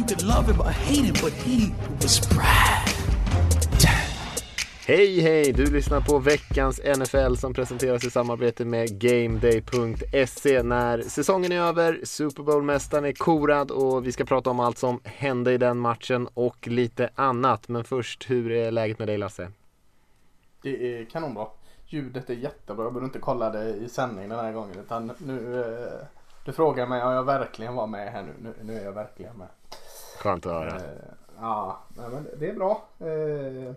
You could love him or hate him, but he was Brad. Hej hej! Du lyssnar på veckans NFL som presenteras i samarbete med GameDay.se. När säsongen är över, Super Bowl-mästaren är korad och vi ska prata om allt som hände i den matchen och lite annat. Men först, hur är läget med dig Lasse? Det är kanonbra. Ljudet är jättebra. Jag behöver inte kolla det i sändning den här gången. Utan nu, eh, du frågar mig om jag verkligen var med här nu. Nu, nu är jag verkligen med. Skönt att höra. Eh, ja, nej, men det är bra. Eh,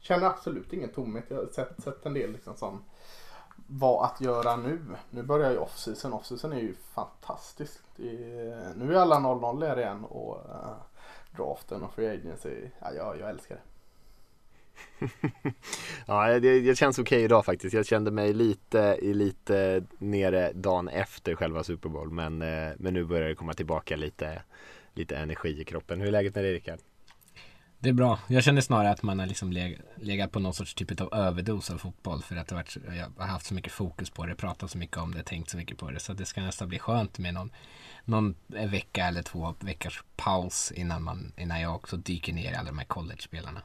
känner absolut ingen tomhet. Jag har sett, sett en del liksom som vad att göra nu. Nu börjar ju off-season. Off-season är ju är, nu är alla 0-0 där igen och uh, draften och free agency. Ja, jag, jag älskar det. ja, det, det känns okej okay idag faktiskt. Jag kände mig lite, lite nere dagen efter själva Super Bowl. Men, eh, men nu börjar det komma tillbaka lite, lite energi i kroppen. Hur är läget med dig Rickard? Det är bra. Jag känner snarare att man har liksom leg legat på någon sorts typ av överdos av fotboll. För att det varit, jag har haft så mycket fokus på det, pratat så mycket om det, tänkt så mycket på det. Så det ska nästan bli skönt med någon, någon vecka eller två veckors paus innan, man, innan jag också dyker ner i alla de här college-spelarna.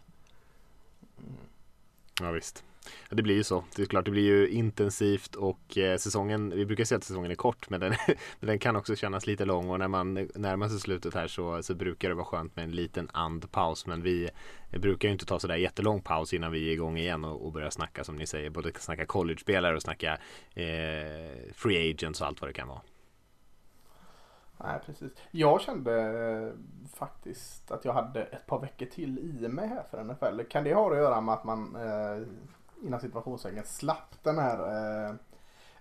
Ja visst. Ja, det blir ju så. Det är klart, det blir ju intensivt och eh, säsongen, vi brukar säga att säsongen är kort men den, men den kan också kännas lite lång och när man närmar sig slutet här så, så brukar det vara skönt med en liten andpaus men vi brukar ju inte ta sådär jättelång paus innan vi är igång igen och, och börjar snacka som ni säger, både snacka college-spelare och snacka eh, free agents och allt vad det kan vara. Nej, precis. Jag kände eh, faktiskt att jag hade ett par veckor till i mig här för NFL. Kan det ha att göra med att man eh, Innan situationstecken slapp den här eh,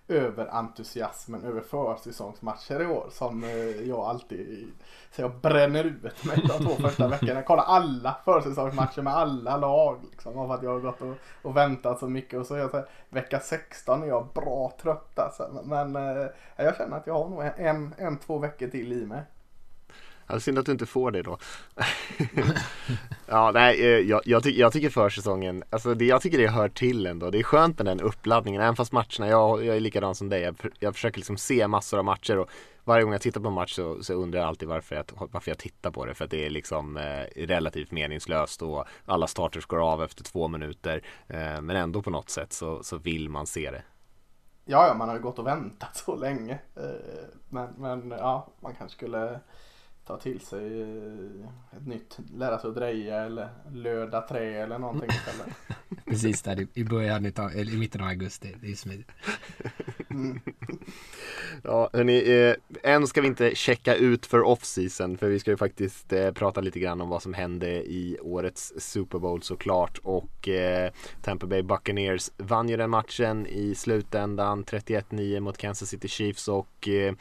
överentusiasmen över försäsongsmatcher i år som eh, jag alltid så jag bränner ut mig de två första veckorna. Jag kollar alla försäsongsmatcher med alla lag liksom för att jag har gått och, och väntat så mycket och så är jag så här, vecka 16 är jag bra trött alltså. Men eh, jag känner att jag har nog en, en, två veckor till i mig. Ja, synd att du inte får det då. ja, nej, eh, jag, jag, ty jag, tycker försäsongen, alltså det, jag tycker det hör till ändå. Det är skönt med den uppladdningen, även fast matcherna, jag, jag är likadan som dig. Jag, jag försöker liksom se massor av matcher och varje gång jag tittar på en match så, så undrar jag alltid varför jag, varför jag tittar på det. För att det är liksom eh, relativt meningslöst och alla starters går av efter två minuter. Eh, men ändå på något sätt så, så vill man se det. Ja, ja, man har ju gått och väntat så länge. Eh, men, men ja, man kanske skulle ta till sig eh, ett nytt, lära sig att dreja eller löda trä eller någonting istället. Precis där i början av, eller i mitten av augusti. Det är smidigt. Mm. ja, hörni, eh, än ska vi inte checka ut för off-season för vi ska ju faktiskt eh, prata lite grann om vad som hände i årets Super Bowl såklart och eh, Tampa Bay Buccaneers vann ju den matchen i slutändan 31-9 mot Kansas City Chiefs och Eh,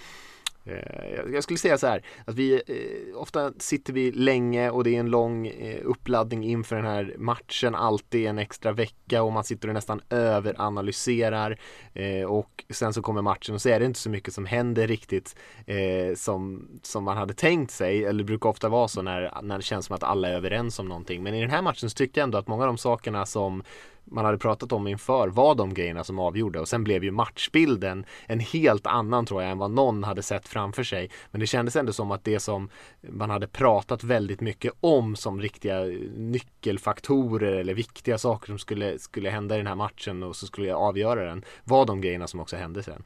Eh, jag skulle säga så här att vi eh, ofta sitter vi länge och det är en lång eh, uppladdning inför den här matchen. Alltid en extra vecka och man sitter och nästan överanalyserar. Eh, och sen så kommer matchen och så är det inte så mycket som händer riktigt eh, som, som man hade tänkt sig. Eller det brukar ofta vara så när, när det känns som att alla är överens om någonting. Men i den här matchen så tyckte jag ändå att många av de sakerna som man hade pratat om inför var de grejerna som avgjorde och sen blev ju matchbilden en helt annan tror jag än vad någon hade sett framför sig. Men det kändes ändå som att det som man hade pratat väldigt mycket om som riktiga nyckelfaktorer eller viktiga saker som skulle, skulle hända i den här matchen och så skulle avgöra den var de grejerna som också hände sen.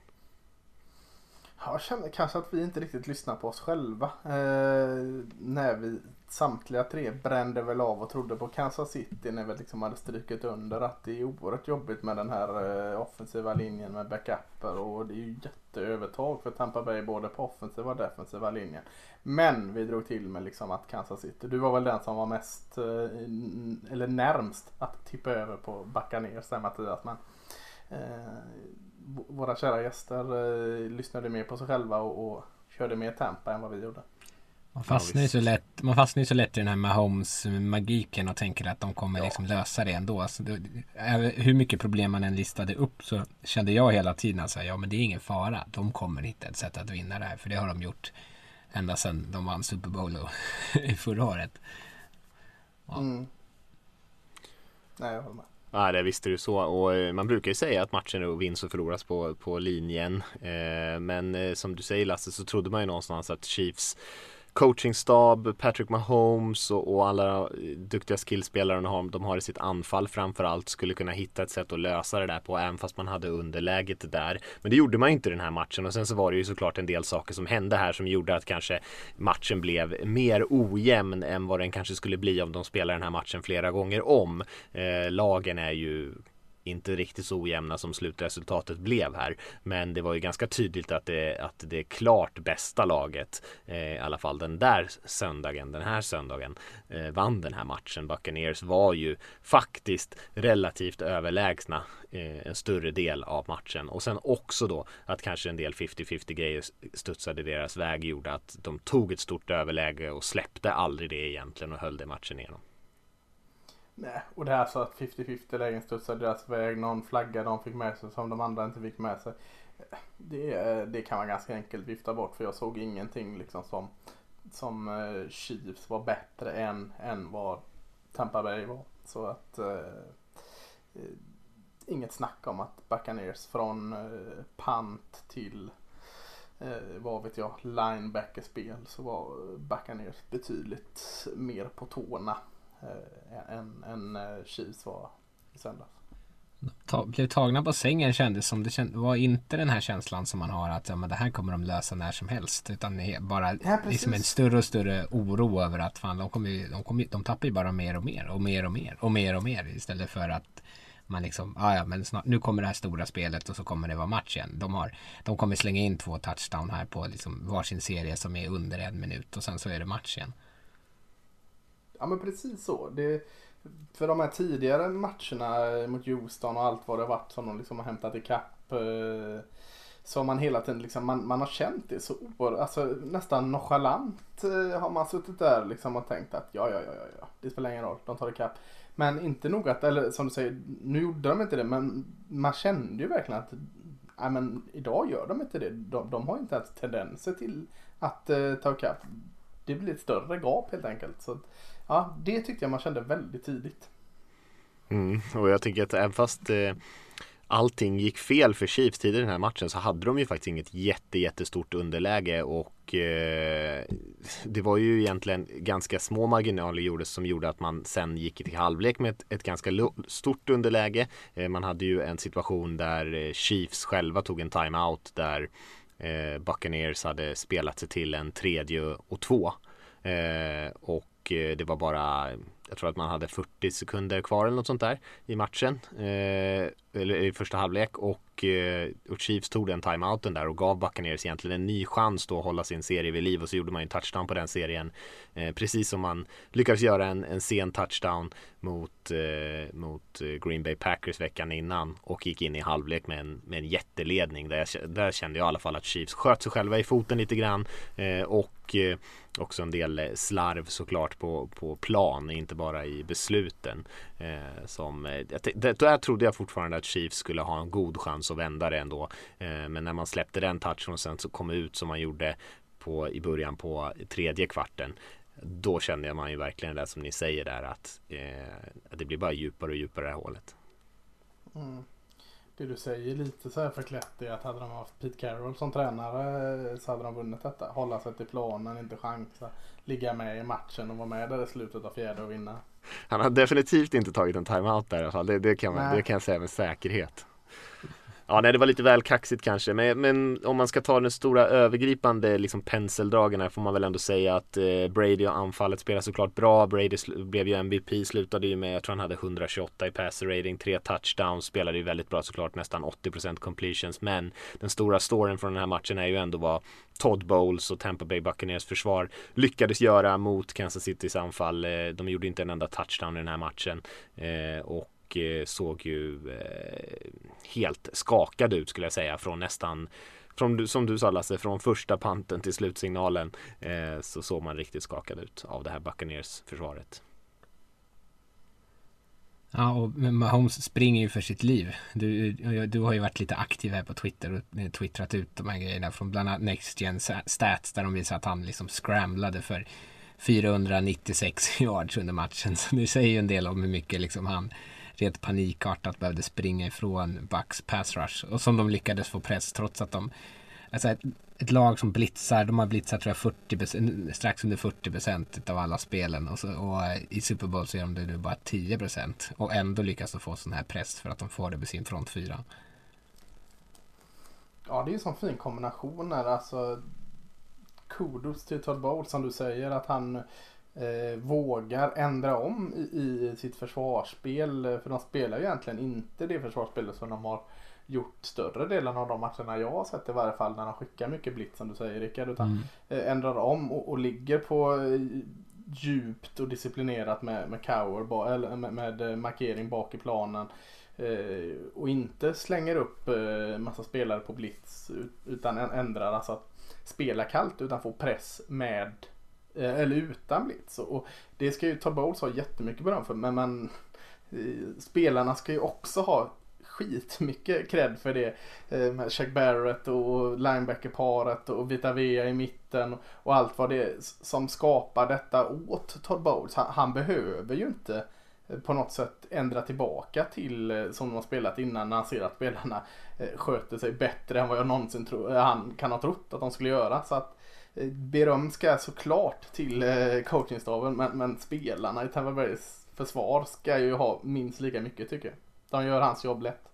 Jag känner kanske att vi inte riktigt lyssnar på oss själva. Eh, när vi samtliga tre brände väl av och trodde på Kansas City när vi liksom hade strykit under att det är oerhört jobbigt med den här eh, offensiva linjen med backuper och det är ju jätteövertag för Tampa Bay både på offensiva och defensiva linjen. Men vi drog till med liksom att Kansas City, du var väl den som var mest eh, eller närmst att tippa över på backa ner sen Mattias men eh, våra kära gäster eh, lyssnade mer på sig själva och, och körde mer Tampa än vad vi gjorde. Man fastnar, ju så lätt, man fastnar ju så lätt i den här Mahomes-magiken och tänker att de kommer liksom lösa det ändå. Alltså, det, hur mycket problem man än listade upp så kände jag hela tiden att ja men det är ingen fara. De kommer hitta ett sätt att vinna det här. För det har de gjort ända sedan de vann Super Bowl i förra året. Ja. Mm. Nej, jag håller med. Ja, det visste du så. Och eh, man brukar ju säga att matchen vinns och förloras på, på linjen. Eh, men eh, som du säger Lasse så trodde man ju någonstans att Chiefs coachingstab, Patrick Mahomes och, och alla duktiga skillspelare de, de har i sitt anfall framförallt skulle kunna hitta ett sätt att lösa det där på även fast man hade underläget där. Men det gjorde man ju inte i den här matchen och sen så var det ju såklart en del saker som hände här som gjorde att kanske matchen blev mer ojämn än vad den kanske skulle bli om de spelar den här matchen flera gånger om. Eh, lagen är ju inte riktigt så ojämna som slutresultatet blev här. Men det var ju ganska tydligt att det, att det klart bästa laget, eh, i alla fall den där söndagen, den här söndagen, eh, vann den här matchen. Buccaneers var ju faktiskt relativt överlägsna eh, en större del av matchen. Och sen också då att kanske en del 50-50 grejer studsade deras väg gjorde att de tog ett stort överläge och släppte aldrig det egentligen och höll det matchen igenom. Nej, och det här så att 50-50 lägen studsade deras väg. Någon flagga de fick med sig som de andra inte fick med sig. Det, det kan man ganska enkelt vifta bort för jag såg ingenting liksom som, som uh, Chiefs var bättre än, än vad Tampa Bay var. Så att uh, inget snack om att Buccaneers från uh, pant till eh, vad vet jag, linebackerspel så var Buccaneers betydligt mer på tårna eh, än, än eh, Chiefs var i söndags. Ta, blev tagna på sängen kändes som det känd, var inte den här känslan som man har att ja, men det här kommer de lösa när som helst utan bara ja, liksom en större och större oro över att fan de kommer de, kommer, de tappar ju bara mer och mer och mer och mer och mer och mer istället för att man liksom, ah, ja men snart, nu kommer det här stora spelet och så kommer det vara match igen. De, har, de kommer slänga in två touchdown här på liksom varsin serie som är under en minut och sen så är det match igen. Ja men precis så. Det, för de här tidigare matcherna mot Houston och allt vad det har varit som de liksom har hämtat ikapp. Eh, så har man hela tiden liksom, man, man har känt det så alltså nästan nonchalant eh, har man suttit där liksom och tänkt att ja, ja, ja, ja, ja, det spelar ingen roll, de tar ikapp. Men inte nog att, eller som du säger, nu gjorde de inte det, men man kände ju verkligen att nej men idag gör de inte det. De, de har inte ens tendenser till att uh, ta ikapp. Det blir ett större gap helt enkelt. Så ja, det tyckte jag man kände väldigt tidigt. Mm, och jag tycker att även fast eh, allting gick fel för Chiefs tidigare i den här matchen så hade de ju faktiskt inget jätte, jättestort underläge och eh, det var ju egentligen ganska små marginaler gjordes som gjorde att man sen gick till halvlek med ett, ett ganska stort underläge. Eh, man hade ju en situation där eh, Chiefs själva tog en timeout där eh, Buccaneers hade spelat sig till en tredje och två. Eh, och och eh, det var bara jag tror att man hade 40 sekunder kvar eller något sånt där i matchen. Eh, eller i första halvlek och, eh, och Chiefs tog den timeouten där och gav Buccaneers egentligen en ny chans då att hålla sin serie vid liv och så gjorde man en touchdown på den serien. Eh, precis som man lyckades göra en, en sen touchdown mot, eh, mot eh, Green Bay Packers veckan innan och gick in i halvlek med en, med en jätteledning. Där, jag, där kände jag i alla fall att Chiefs sköt sig själva i foten lite grann eh, och eh, också en del slarv såklart på, på plan, inte bara i besluten. Eh, som, eh, det, där trodde jag fortfarande att Chiefs skulle ha en god chans att vända det ändå. Eh, men när man släppte den touchen och sen så kom ut som man gjorde på, i början på tredje kvarten då kände man ju verkligen det som ni säger där att eh, det blir bara djupare och djupare det här hålet. Mm det du säger lite så här förklätt är att hade de haft Pete Carroll som tränare så hade de vunnit detta. Hålla sig till planen, inte chansa, ligga med i matchen och vara med där i slutet av fjärde och vinna. Han har definitivt inte tagit en timeout där i alla fall. Det, det, kan, man, det kan jag säga med säkerhet. Ja, nej, det var lite väl kaxigt kanske. Men, men om man ska ta den stora övergripande liksom penseldragen här får man väl ändå säga att eh, Brady och anfallet spelar såklart bra. Brady blev ju MVP, slutade ju med, jag tror han hade 128 i passer rating, tre touchdowns, spelade ju väldigt bra såklart, nästan 80% completions. Men den stora storyn från den här matchen är ju ändå vad Todd Bowles och Tampa Bay Buccaneers försvar lyckades göra mot Kansas Citys anfall. Eh, de gjorde inte en enda touchdown i den här matchen. Eh, och och eh, såg ju eh, helt skakad ut skulle jag säga från nästan som du, som du sa Lasse, från första panten till slutsignalen eh, så såg man riktigt skakad ut av det här Buccaneers försvaret. Ja, och Mahomes springer ju för sitt liv. Du, eh, du har ju varit lite aktiv här på Twitter och twittrat ut de här grejerna från bland annat Next Gen Stats där de visar att han liksom scramblade för 496 yards under matchen. Så det säger ju en del om hur mycket liksom han rent panikartat behövde springa ifrån Bucks pass rush. Och som de lyckades få press trots att de Alltså ett, ett, lag som blitzar, de har blitzat tror jag 40, strax under 40 procent av alla spelen och, så, och eh, i Super Bowl så är de det nu bara 10 procent och ändå lyckas de få sån här press för att de får det med sin front 4. Ja, det är en sån fin kombination här Alltså, kudos till Todd Bowles som du säger att han eh, vågar ändra om i, i, sitt försvarsspel. För de spelar ju egentligen inte det försvarsspelet som de har gjort större delen av de matcherna jag har sett i varje fall när de skickar mycket blitz som du säger Rickard. Utan mm. Eh, ändrar om och, och, ligger på eh, djupt och disciplinerat med, med cower, eller med, med eh, markering bak i planen. Och inte slänger upp massa spelare på blitz utan ändrar alltså att spela kallt utan få press med Eh, eller utan blitz. Och, det ska ju Todd Bowles ha jättemycket beröm för men, men eh, spelarna ska ju också ha skitmycket cred för det. Eh, Med Chuck Barrett och linebacker-paret och Vita Vea i mitten och allt vad det är som skapar detta åt Todd Bowles. Han, han behöver ju inte på något sätt ändra tillbaka till som de har spelat innan när han ser att spelarna sköter sig bättre än vad jag någonsin tror han kan ha trott att de skulle göra. Så att Eh, beröm ska såklart till eh, coachingstaben men, men spelarna i Tampa Bays försvar ska ju ha minst lika mycket tycker jag. De gör hans jobb lätt.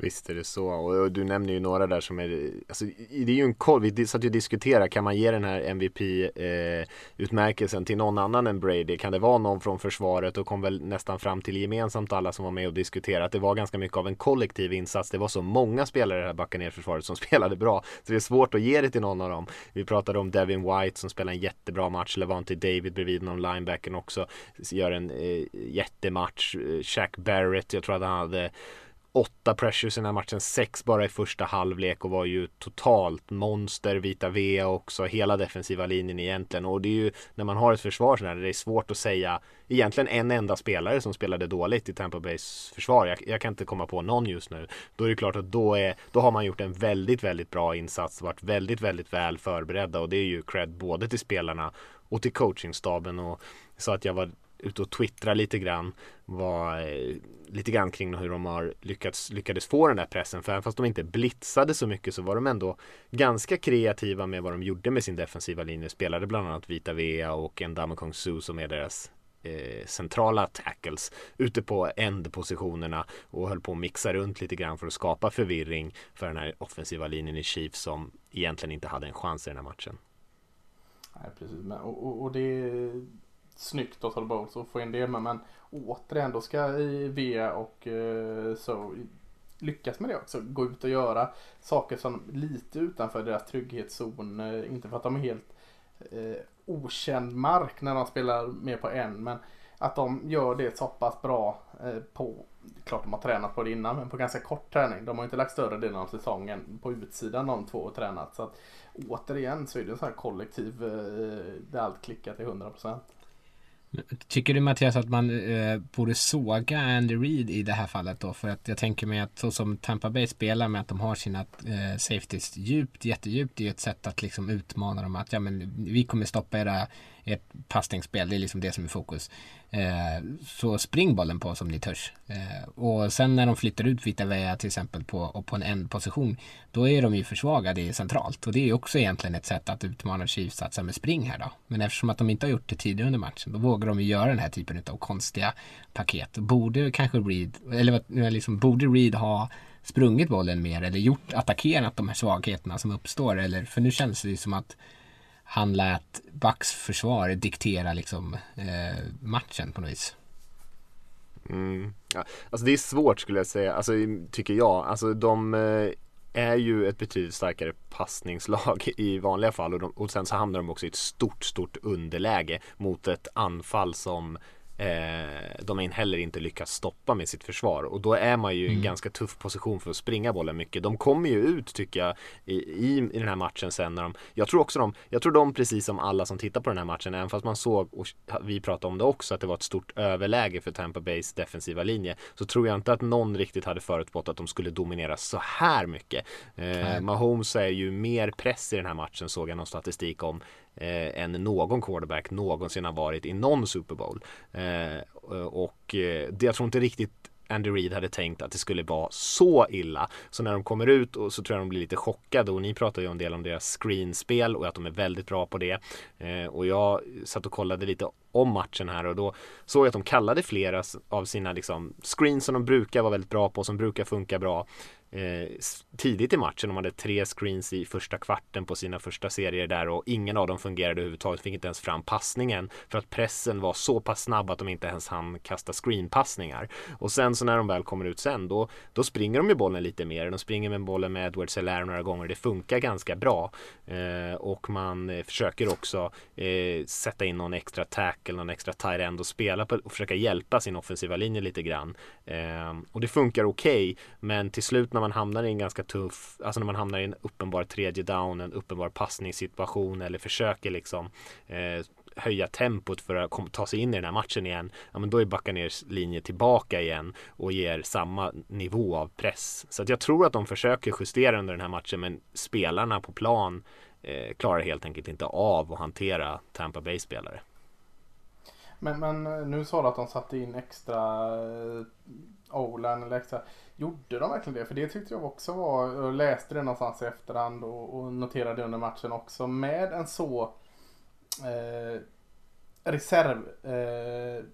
Visst är det så. Och du nämner ju några där som är alltså, Det är ju en koll, vi satt ju och diskuterade Kan man ge den här MVP eh, Utmärkelsen till någon annan än Brady? Kan det vara någon från försvaret? Och kom väl nästan fram till gemensamt alla som var med och diskuterade Att det var ganska mycket av en kollektiv insats. Det var så många spelare i det här backa ner försvaret som spelade bra. Så det är svårt att ge det till någon av dem. Vi pratade om Devin White som spelar en jättebra match. Levante David bredvid någon linebacken också. Gör en eh, jättematch. Eh, Shaq Barrett, jag tror att han hade åtta pressures i den här matchen, sex bara i första halvlek och var ju totalt monster, Vita V också, hela defensiva linjen egentligen. Och det är ju när man har ett försvar sådär, det är svårt att säga egentligen en enda spelare som spelade dåligt i Tampa Bays försvar. Jag, jag, kan inte komma på någon just nu. Då är det klart att då, är, då har man gjort en väldigt, väldigt bra insats, varit väldigt, väldigt väl förberedda och det är ju cred både till spelarna och till coachingstaben och så att jag var ute och twittra lite grann var eh, lite grann kring hur de har lyckats, lyckades få den där pressen. För även fast de inte blitzade så mycket så var de ändå ganska kreativa med vad de gjorde med sin defensiva linje. Spelade bland annat Vita Vea och Ndama Kong Su som är deras eh, centrala tackles ute på ändpositionerna och höll på att mixa runt lite grann för att skapa förvirring för den här offensiva linjen i Chiefs som egentligen inte hade en chans i den här matchen. Nej, precis. Och, och, och det snyggt av Todd Bowles att få in det med. Men återigen då ska V och eh, så lyckas med det också. Gå ut och göra saker som lite utanför deras trygghetszon. Eh, inte för att de är helt eh, okänd mark när de spelar mer på en. Men att de gör det så pass bra eh, på, klart de har tränat på det innan, men på ganska kort träning. De har inte lagt större delen av säsongen på utsidan de två och tränat. Så att återigen så är det en sån här kollektiv eh, där allt klickar till 100%. Tycker du Mattias att man eh, borde såga Andy Reid i det här fallet då? För att jag tänker mig att så som Tampa Bay spelar med att de har sina eh, safeties djupt, jättedjupt, det är ju ett sätt att liksom utmana dem att ja men vi kommer stoppa era ett passningsspel, det är liksom det som är fokus. Eh, så spring bollen på som ni törs. Eh, och sen när de flyttar ut Vita Vea till exempel på, på en ändposition, då är de ju försvagade centralt. Och det är också egentligen ett sätt att utmana Chiefs att med spring här då. Men eftersom att de inte har gjort det tidigare under matchen, då vågar de ju göra den här typen av konstiga paket. Borde kanske Reed, eller liksom, borde Reed ha sprungit bollen mer eller gjort, attackerat de här svagheterna som uppstår? Eller, för nu känns det ju som att han lät Bucks försvar diktera liksom eh, matchen på något vis. Mm. Ja, alltså det är svårt skulle jag säga, alltså, tycker jag. Alltså de eh, är ju ett betydligt starkare passningslag i vanliga fall och, de, och sen så hamnar de också i ett stort, stort underläge mot ett anfall som eh, de heller inte lyckas stoppa med sitt försvar och då är man ju i en mm. ganska tuff position för att springa bollen mycket. De kommer ju ut tycker jag i, i, i den här matchen sen när de, jag tror också de, jag tror de precis som alla som tittar på den här matchen, även fast man såg och vi pratade om det också att det var ett stort överläge för Tampa Bays defensiva linje så tror jag inte att någon riktigt hade förutspått att de skulle dominera så här mycket. Eh, Mahomes är ju mer press i den här matchen såg jag någon statistik om eh, än någon quarterback någonsin har varit i någon Super Bowl. Eh, och eh, jag tror inte riktigt Andy Reid hade tänkt att det skulle vara så illa. Så när de kommer ut och så tror jag de blir lite chockade och ni pratar ju en del om deras screenspel och att de är väldigt bra på det. Eh, och jag satt och kollade lite om matchen här och då såg jag att de kallade flera av sina liksom, screens som de brukar vara väldigt bra på, som brukar funka bra eh, tidigt i matchen. De hade tre screens i första kvarten på sina första serier där och ingen av dem fungerade överhuvudtaget. Fick inte ens fram passningen för att pressen var så pass snabb att de inte ens hann kasta screenpassningar. Och sen så när de väl kommer ut sen då, då springer de ju bollen lite mer. De springer med bollen med Edward Selaire några gånger. Det funkar ganska bra eh, och man eh, försöker också eh, sätta in någon extra tackle, någon extra tight end och spela på och försöka hjälpa sin offensiva linje lite grann. Eh, och det funkar okej, okay, men till slut när man hamnar i en ganska tuff, alltså när man hamnar i en uppenbar tredje down, en uppenbar passningssituation eller försöker liksom eh, höja tempot för att ta sig in i den här matchen igen. Ja, men då är Buccaneers linje tillbaka igen och ger samma nivå av press. Så att jag tror att de försöker justera under den här matchen, men spelarna på plan eh, klarar helt enkelt inte av att hantera Tampa Bay-spelare. Men, men eh, nu sa du att de satte in extra eh, Olan eller extra. Gjorde de verkligen det? För det tyckte jag också var, jag läste det någonstans i efterhand och, och noterade under matchen också. Med en så eh, reserv eh,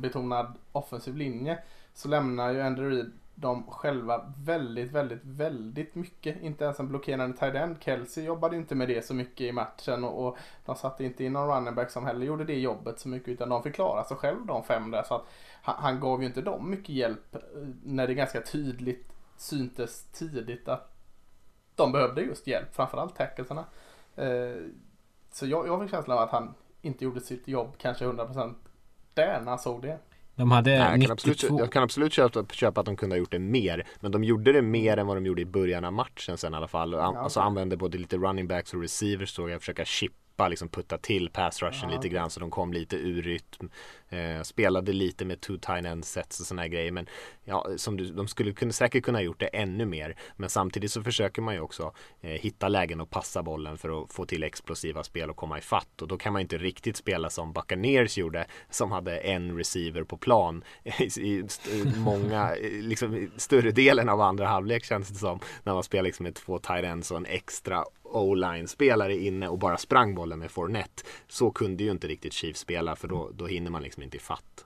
betonad offensiv linje så lämnar ju Andrew Reid de själva väldigt, väldigt, väldigt mycket. Inte ens en blockerande tight end. Kelsey jobbade inte med det så mycket i matchen och, och de satte inte in någon running back som heller gjorde det jobbet så mycket utan de fick klara sig själv de fem där. Så att han, han gav ju inte dem mycket hjälp eh, när det ganska tydligt syntes tidigt att de behövde just hjälp, framförallt tacklesarna. Eh, så jag, jag fick känslan av att han inte gjorde sitt jobb kanske 100% där när han såg det. De hade Nej, jag, 92... kan absolut, jag kan absolut köpa, köpa, att de kunde ha gjort det mer. Men de gjorde det mer än vad de gjorde i början av matchen sen i alla fall. Ja, alltså använde både lite running backs och receivers såg jag försöka chippa liksom putta till pass rushen ja, lite grann så de kom lite ur rytm. Eh, spelade lite med two tight end sets och sådana grejer. Men ja, som du, de skulle kunna, säkert kunna gjort det ännu mer. Men samtidigt så försöker man ju också eh, hitta lägen och passa bollen för att få till explosiva spel och komma i fatt. Och då kan man inte riktigt spela som Buccaneers gjorde. Som hade en receiver på plan i, i många, liksom större delen av andra halvlek känns det som. När man spelar liksom med två tight ends och en extra O-line spelare inne och bara sprang bollen med Fournette. Så kunde ju inte riktigt Chiefs spela för då, då hinner man liksom inte ifatt.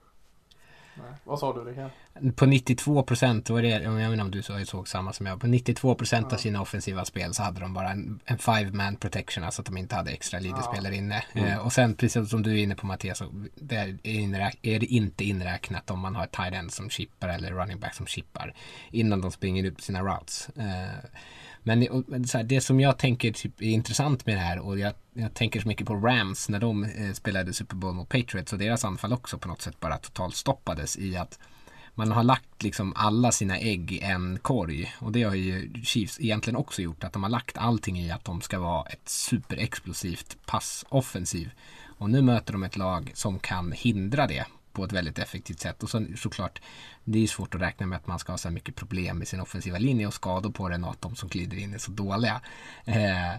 Nej. Vad sa du Rickard? På 92 procent, jag vet inte om du såg samma som jag, på 92 procent ja. av sina offensiva spel så hade de bara en, en five man protection, alltså att de inte hade extra leaderspelare ja. inne. Mm. Eh, och sen precis som du är inne på Mattias, så det är, inräk, är det inte inräknat om man har ett tight end som chippar eller running back som chippar innan de springer ut sina routes. Eh, men, här, det som jag tänker typ, är intressant med det här och jag, jag tänker så mycket på Rams när de eh, spelade Super Bowl mot Patriots och deras anfall också på något sätt bara totalt stoppades i att man har lagt liksom alla sina ägg i en korg. Och det har ju Chiefs egentligen också gjort att de har lagt allting i att de ska vara ett superexplosivt passoffensiv. Och nu möter de ett lag som kan hindra det på ett väldigt effektivt sätt. Och så, såklart, det är ju svårt att räkna med att man ska ha så mycket problem med sin offensiva linje och skador på den och att de som glider in är så dåliga. Eh,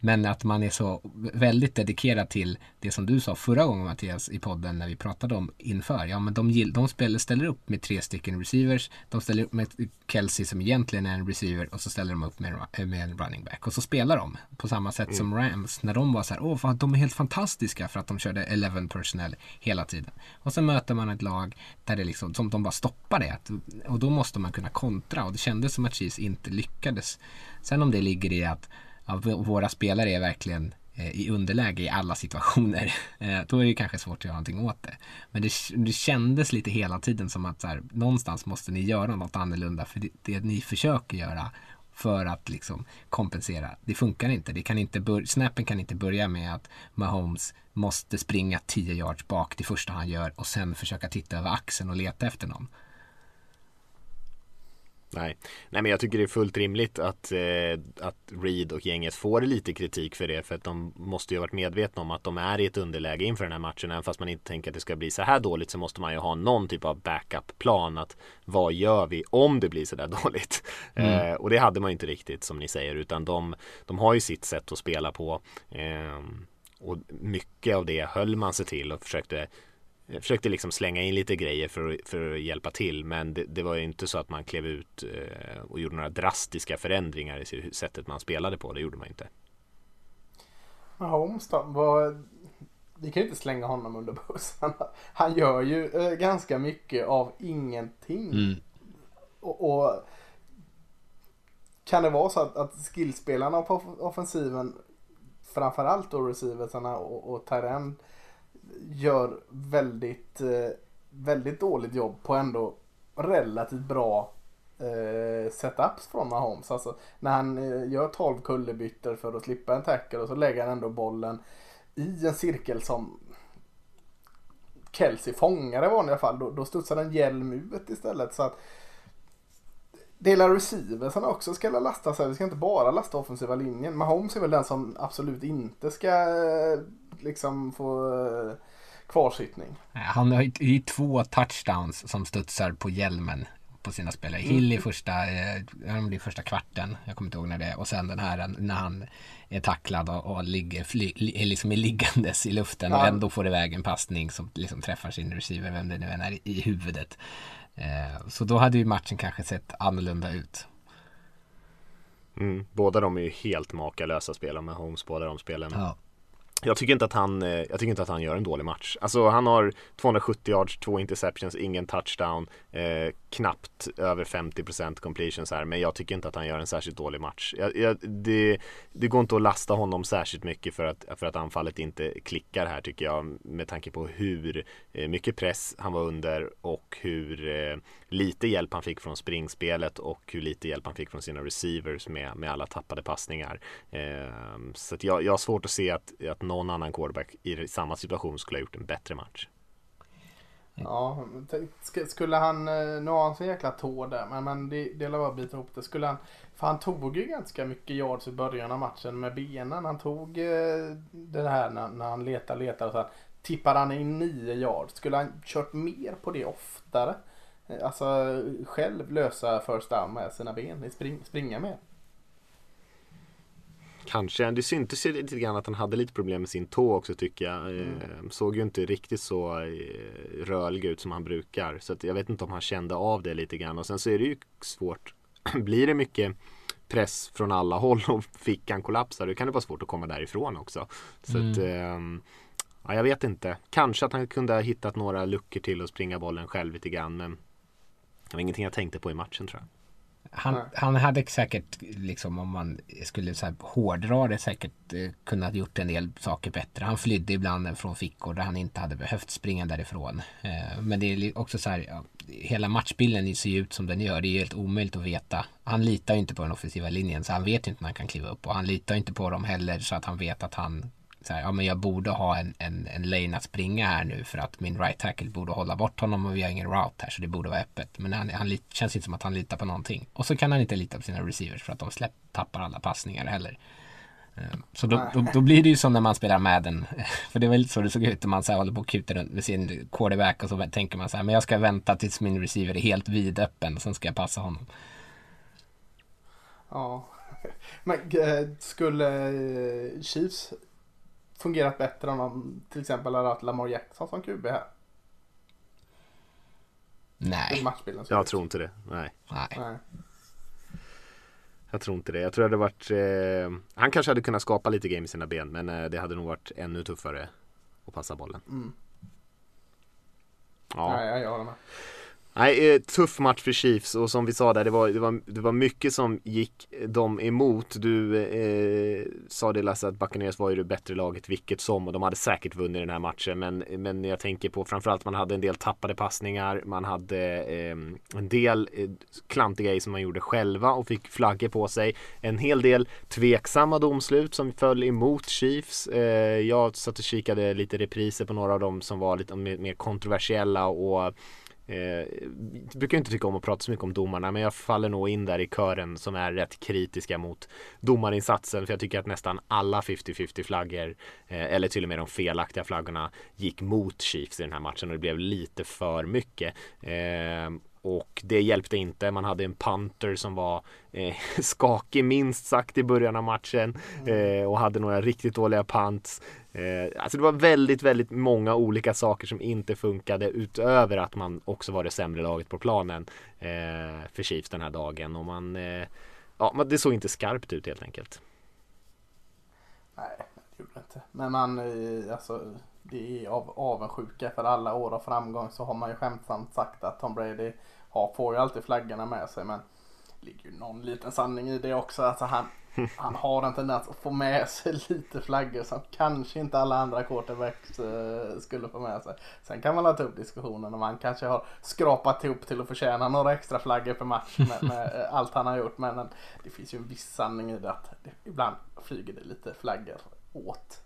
men att man är så väldigt dedikerad till det som du sa förra gången Mattias i podden när vi pratade om inför. Ja men de, de spelar, ställer upp med tre stycken receivers. De ställer upp med Kelsey som egentligen är en receiver och så ställer de upp med, med en running back. Och så spelar de på samma sätt mm. som Rams när de var så här, åh fan, de är helt fantastiska för att de körde 11 personnel hela tiden. Och så möter man ett lag där det liksom, som de bara stoppar det. Och då måste man kunna kontra och det kändes som att Chiefs inte lyckades. Sen om det ligger i att ja, våra spelare är verkligen eh, i underläge i alla situationer. Eh, då är det kanske svårt att göra någonting åt det. Men det, det kändes lite hela tiden som att så här, någonstans måste ni göra något annorlunda. För det, det ni försöker göra för att liksom kompensera. Det funkar inte. Det kan inte bör- snappen kan inte börja med att Mahomes måste springa 10 yards bak det första han gör och sen försöka titta över axeln och leta efter någon. Nej. Nej, men jag tycker det är fullt rimligt att, eh, att Reed och gänget får lite kritik för det. För att de måste ju ha varit medvetna om att de är i ett underläge inför den här matchen. Även fast man inte tänker att det ska bli så här dåligt så måste man ju ha någon typ av backup-plan. Att vad gör vi om det blir så där dåligt? Mm. Eh, och det hade man ju inte riktigt som ni säger. Utan de, de har ju sitt sätt att spela på. Eh, och mycket av det höll man sig till och försökte jag försökte liksom slänga in lite grejer för, att, för att hjälpa till men det, det var ju inte så att man klev ut eh, och gjorde några drastiska förändringar i sättet man spelade på. Det gjorde man inte. Holmes då? Vad... Vi kan ju inte slänga honom under bussen. Han gör ju eh, ganska mycket av ingenting. Mm. Och, och, kan det vara så att, att skillspelarna på offensiven framförallt då receiversarna och, och Tyrend gör väldigt, eh, väldigt dåligt jobb på ändå relativt bra eh, setups från Mahomes. Alltså när han eh, gör 12 kullerbyttor för att slippa en tackle och så lägger han ändå bollen i en cirkel som Kelsey fångar i vanliga fall. Då, då studsar en hjälm ut istället. Så att Delar receiversarna också ska lasta sig. Vi ska inte bara lasta offensiva linjen. Mahomes är väl den som absolut inte ska eh, liksom få eh, kvarsittning. Han har ju två touchdowns som studsar på hjälmen på sina spelare. Mm. Hill i första, eh, första kvarten, jag kommer inte ihåg när det är, och sen den här när han är tacklad och, och ligger, fly, li, liksom är liggandes i luften ja. och ändå får iväg en passning som liksom träffar sin receiver, vem det nu än är, i huvudet. Eh, så då hade ju matchen kanske sett annorlunda ut. Mm, båda de är ju helt makalösa spelare med Holmes, båda de spelen. Ja. Jag tycker, inte att han, eh, jag tycker inte att han gör en dålig match. Alltså han har 270 yards, två interceptions, ingen touchdown, eh, knappt över 50% completions här. Men jag tycker inte att han gör en särskilt dålig match. Jag, jag, det, det, går inte att lasta honom särskilt mycket för att, för att anfallet inte klickar här tycker jag. Med tanke på hur eh, mycket press han var under och hur eh, lite hjälp han fick från springspelet och hur lite hjälp han fick från sina receivers med, med alla tappade passningar. Eh, så att jag, jag har svårt att se att, att någon annan quarterback i samma situation skulle ha gjort en bättre match. Ja, skulle han, eh, nu har han så jäkla tå där, men, men det, det lär bara bita ihop det. Skulle han, för han tog ju ganska mycket yards i början av matchen med benen. Han tog eh, det här när, när han letar, letar och så här, tippade han in nio yards. Skulle han kört mer på det oftare? Eh, alltså själv lösa first down med sina ben, spring, springa med. Kanske, det syntes ju lite grann att han hade lite problem med sin tå också tycker jag. Mm. Eh, såg ju inte riktigt så eh, rörlig ut som han brukar. Så jag vet inte om han kände av det lite grann. Och sen så är det ju svårt. Blir det mycket press från alla håll och fickan kollapsar då kan det vara svårt att komma därifrån också. Så mm. att, eh, ja, jag vet inte. Kanske att han kunde ha hittat några luckor till att springa bollen själv lite grann. Men det var ingenting jag tänkte på i matchen tror jag. Han, han hade säkert, liksom om man skulle så här, hårdra det, säkert eh, kunnat gjort en del saker bättre. Han flydde ibland från fickor där han inte hade behövt springa därifrån. Eh, men det är också så här, ja, hela matchbilden ser ju ut som den gör. Det är helt omöjligt att veta. Han litar ju inte på den offensiva linjen så han vet ju inte när han kan kliva upp och han litar inte på dem heller så att han vet att han så här, ja men jag borde ha en, en, en lane att springa här nu för att min right tackle borde hålla bort honom och vi har ingen route här så det borde vara öppet. Men han, han känns inte som att han litar på någonting. Och så kan han inte lita på sina receivers för att de släpp, tappar alla passningar heller. Ehm, så då, då, då, blir det ju som när man spelar Madden. För det var lite så det såg ut när man så här håller på och kutar runt med sin quarterback och så tänker man så här, men jag ska vänta tills min receiver är helt vidöppen och sen ska jag passa honom. Ja, men eh, skulle eh, Chiefs fungerat bättre om de till exempel hade haft Lamar Jackson som QB här? Nej. Jag tror inte det. Nej. Nej. Nej. Jag tror inte det. Jag tror det hade varit eh, Han kanske hade kunnat skapa lite game i sina ben men eh, det hade nog varit ännu tuffare att passa bollen. Mm. Ja. Nej, jag håller med. Nej, eh, tuff match för Chiefs och som vi sa där, det var, det var, det var mycket som gick eh, dem emot. Du eh, sa det Lasse att Buccaneers var ju det bättre laget vilket som och de hade säkert vunnit den här matchen. Men, men jag tänker på framförallt man hade en del tappade passningar, man hade eh, en del eh, klantiga grejer som man gjorde själva och fick flaggor på sig. En hel del tveksamma domslut som föll emot Chiefs. Eh, jag satt och kikade lite repriser på några av dem som var lite mer kontroversiella och Eh, brukar inte tycka om att prata så mycket om domarna men jag faller nog in där i kören som är rätt kritiska mot domarinsatsen för jag tycker att nästan alla 50-50 flaggor eh, eller till och med de felaktiga flaggorna gick mot Chiefs i den här matchen och det blev lite för mycket. Eh, och det hjälpte inte. Man hade en punter som var eh, skakig minst sagt i början av matchen mm. eh, och hade några riktigt dåliga punts. Eh, alltså det var väldigt, väldigt många olika saker som inte funkade utöver att man också var det sämre laget på planen eh, för Chiefs den här dagen och man, eh, ja, det såg inte skarpt ut helt enkelt. Nej, det gjorde det inte. Men man, eh, alltså det är av avundsjuka för alla år av framgång så har man ju skämtsamt sagt att Tom Brady har, får ju alltid flaggorna med sig men det ligger ju någon liten sanning i det också. Alltså han, han har en tendens att få med sig lite flaggor som kanske inte alla andra quarterbacks uh, skulle få med sig. Sen kan man ta upp diskussionen om han kanske har skrapat ihop till att förtjäna några extra flaggor per match med, med uh, allt han har gjort. Men det finns ju en viss sanning i det att det, ibland flyger det lite flaggor åt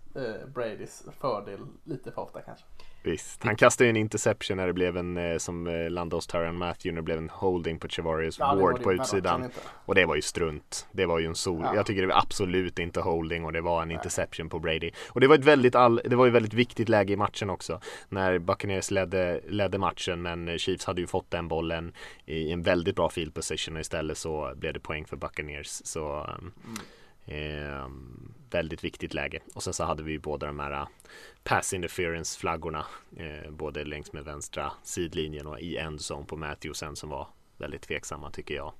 Bradys fördel lite för ofta kanske. Visst, han kastade ju en interception när det blev en, eh, som eh, landade hos Tyrann Matthew, när det blev en holding på Chevarius ja, Ward på utsidan. Och det var ju strunt. Det var ju en sol. Ja. Jag tycker det var absolut inte holding och det var en Nej. interception på Brady. Och det var ett väldigt, all, det var ju väldigt viktigt läge i matchen också. När Buccaneers ledde, ledde matchen men Chiefs hade ju fått den bollen i en väldigt bra field position och istället så blev det poäng för Buccaneers. Så mm eh, väldigt viktigt läge. Och sen så hade vi ju båda de här äh, pass interference flaggorna. Eh, både längs med vänstra sidlinjen och i endzone på Matthewsen som var väldigt tveksamma tycker jag.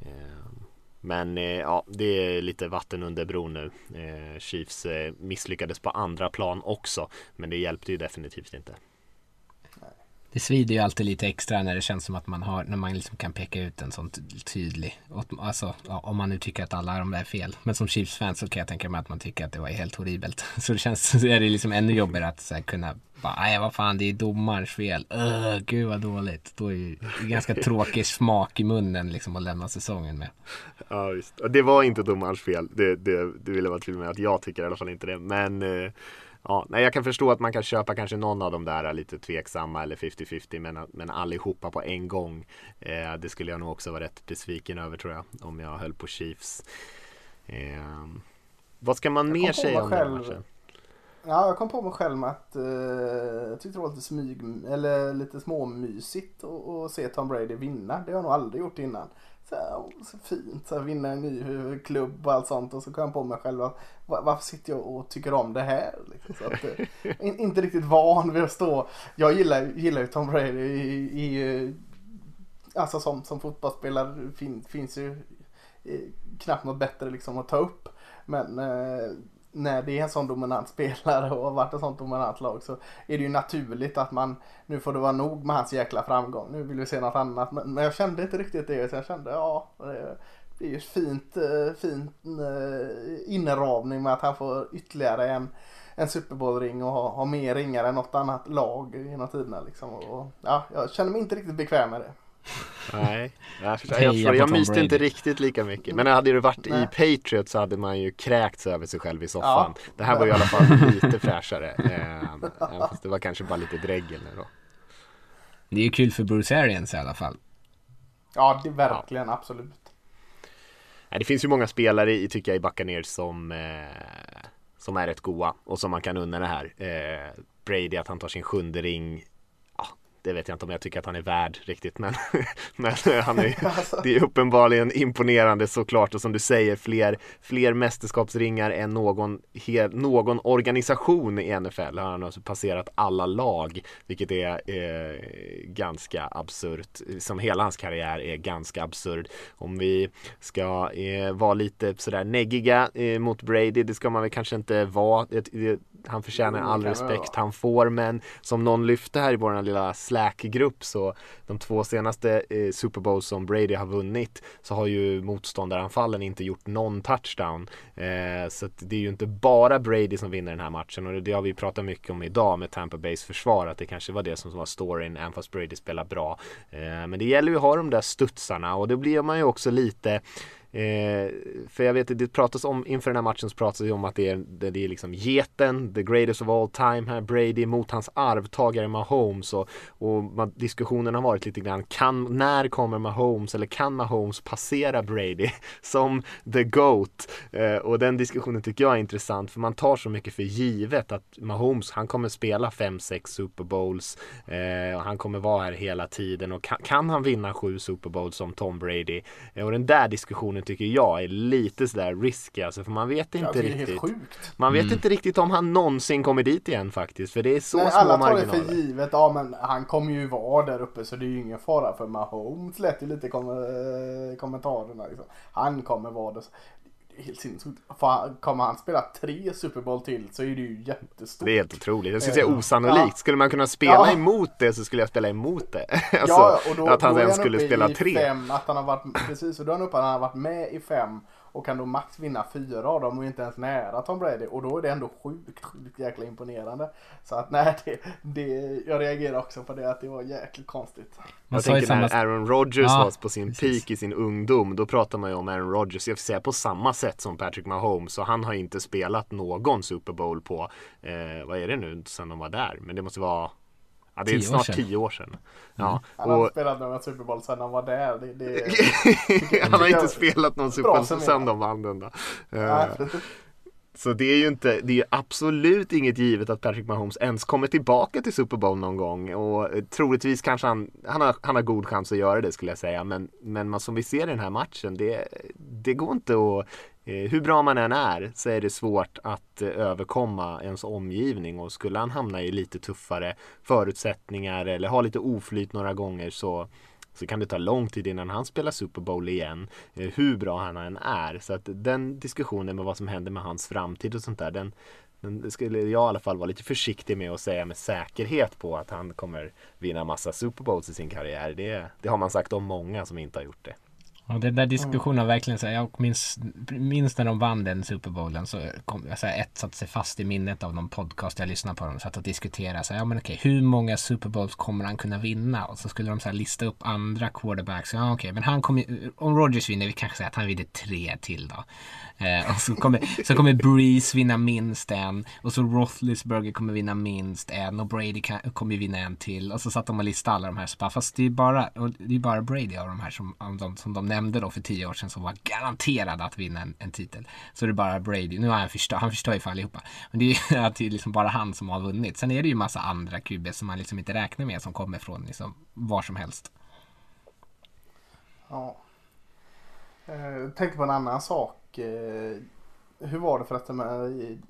Eh, men eh, ja, det är lite vatten under bron nu. Eh, Chiefs eh, misslyckades på andra plan också. Men det hjälpte ju definitivt inte. Det svider ju alltid lite extra när det känns som att man har, när man liksom kan peka ut en sån tydlig, alltså ja, om man nu tycker att alla de där är fel. Men som Chiefs-fan så kan jag tänka mig att man tycker att det var helt horribelt. Så det känns, så är det liksom ännu jobbigare att så här, kunna bara, nej vad fan det är domarens fel. Uh, gud vad dåligt. Då är ju ganska tråkig smak i munnen liksom att lämna säsongen med. Ja visst, och det var inte domarens fel. Det, det, det vill jag vara tydlig med att jag tycker i alla fall inte det. Men eh, Ja, nej, jag kan förstå att man kan köpa kanske någon av de där lite tveksamma eller 50-50 men, men allihopa på en gång. Eh, det skulle jag nog också vara rätt besviken över tror jag om jag höll på Chiefs. Eh, vad ska man mer säga om själv, den matchen? Ja, jag kom på mig själv med att eh, jag tyckte det var lite smyg eller lite småmysigt att se Tom Brady vinna. Det har jag nog aldrig gjort innan så, så fint, så vinna en ny klubb och allt sånt. Och så kom jag på mig själv att varför sitter jag och tycker om det här? Liksom, så att, eh, inte riktigt van vid att stå. Jag gillar, gillar ju Tom Brady i, i alltså som, som fotbollsspelare fin, finns ju eh, knappt något bättre liksom att ta upp. Men eh, när det är en sån dominant spelare och har varit ett sånt dominant lag så är det ju naturligt att man nu får det vara nog med hans jäkla framgång. Nu vill vi se något annat. Men, men jag kände inte riktigt det. Så jag kände ja, det är ju fint, eh, fint eh, inramning med att han får ytterligare en, en Super Bowl-ring och ha, ha mer ringar än något annat lag genom tiderna. Liksom. Och, ja, jag känner mig inte riktigt bekväm med det. Nej, jag, förstår, jag, jag myste inte riktigt lika mycket. Men hade det varit Nej. i Patriot så hade man ju kräkts över sig själv i soffan. Ja. Det här var ju i alla fall lite fräschare. Eh, fast det var kanske bara lite dregel nu då. Det är ju kul för Bruce Arians i alla fall. Ja, det är verkligen, ja. absolut. Det finns ju många spelare i, tycker jag, i Buccaneers som, eh, som är rätt goa och som man kan unna det här. Eh, Brady att han tar sin sjunde ring det vet jag inte om jag tycker att han är värd riktigt men, men han är, alltså. det är uppenbarligen imponerande såklart och som du säger fler, fler mästerskapsringar än någon, he, någon organisation i NFL har han alltså passerat alla lag vilket är eh, ganska absurt. Som hela hans karriär är ganska absurd. Om vi ska eh, vara lite sådär neggiga eh, mot Brady det ska man väl kanske inte vara han förtjänar all respekt han får men som någon lyfte här i vår lilla Slack-grupp så de två senaste eh, Super Bowls som Brady har vunnit så har ju motståndaranfallen inte gjort någon touchdown. Eh, så det är ju inte bara Brady som vinner den här matchen och det har vi pratat mycket om idag med Tampa Bays försvar att det kanske var det som var storyn även fast Brady spelar bra. Eh, men det gäller ju att ha de där studsarna och det blir man ju också lite Eh, för jag vet att det pratas om inför den här matchen så pratas det om att det är, det, det är liksom geten, the greatest of all time här, Brady mot hans arvtagare Mahomes och, och man, diskussionen har varit lite grann, kan, när kommer Mahomes eller kan Mahomes passera Brady som the GOAT? Eh, och den diskussionen tycker jag är intressant för man tar så mycket för givet att Mahomes, han kommer spela 5-6 Super Bowls eh, och han kommer vara här hela tiden och kan, kan han vinna 7 Super Bowls som Tom Brady? Eh, och den där diskussionen tycker jag är lite sådär risky alltså för man vet inte Alltså, det är riktigt. Man vet inte riktigt om han någonsin kommer dit igen faktiskt för det är så Nej, små alla tar det marginaler. för givet. Ja men han kommer ju vara där uppe så det är ju ingen fara för Mahomes lät ju lite kom eh, kommentarerna. Liksom. Han kommer vara det. Helt sinnessjukt. Kommer han spela tre Super Bowl till så är det ju jättestort. Det är helt otroligt. Jag skulle säga Ja. osannolikt. Skulle man kunna spela Ja. emot det så skulle jag spela emot det. alltså, ja, och då, att han då ens skulle spela tre. Fem, att han har varit, precis, och då är han uppe att han har varit med i fem och kan då max vinna fyra av dem och inte ens nära Tom Brady. Och då är det ändå sjukt, sjukt jäkla imponerande. Så att nej, det, det, jag reagerar också på det att det var jäkligt konstigt. Man Jag tänker samma... när Aaron Rodgers Ja, var på sin precis. peak i sin ungdom. Då pratar man ju om Aaron Rodgers, jag får säga på samma sätt som Patrick Mahomes. Så han har inte spelat någon Super Bowl på, eh, vad är det nu, sen de var där. Men det måste vara, ja det är snart sedan. tio år sedan. Ja, Han har och inte spelat några Super Bowl sedan han var där. Det, det, han har inte jag- spelat någon Super Bowl sen de vann den då. Eh. Så det är ju inte, det är absolut inget givet att Patrick Mahomes ens kommer tillbaka till Super Bowl någon gång och eh, troligtvis kanske han, han har, han har god chans att göra det skulle jag säga men, men man, som vi ser i den här matchen det, det går inte att Eh, hur bra man än är så är det svårt att eh, överkomma ens omgivning och skulle han hamna i lite tuffare förutsättningar eller ha lite oflyt några gånger så så kan det ta lång tid innan han spelar Super Bowl igen. Eh, hur bra han än är. Så att den diskussionen med vad som händer med hans framtid och sånt där. Den, den skulle jag i alla fall vara lite försiktig med att säga med säkerhet på att han kommer vinna massa Super Bowls i sin karriär. Det, det har man sagt om många som inte har gjort det. Och den där diskussionen har verkligen så här, jag minns, minns när de vann den Super Bowlen så kom, så här, ett satte sig fast i minnet av någon podcast jag lyssnade på. De satt och diskuterade så här, ja men okej, hur många Super Bowls kommer han kunna vinna? Och så skulle de så här lista upp andra quarterbacks. Ja okej, men han kommer om Rodgers vinner, vi kanske säger att han vinner tre till då. Eh, och så kommer, så kommer Breeze vinna minst en. Och så Roethlisberger kommer vinna minst en. Och Brady kan, kommer vinna en till. Och så satt de och listade alla de här. Så bara, fast det är bara, det är bara Brady av de här som, de, som de nämnde då för tio år sedan som var garanterade att vinna en, en titel. Så det är bara Brady. Nu har han förstört, han förstör ju för allihopa. Men det är ju att det är liksom bara han som har vunnit. Sen är det ju massa andra QB som man liksom inte räknar med som kommer från liksom var som helst. Ja. Eh, tänkte på en annan sak. Eh, hur var det förresten med i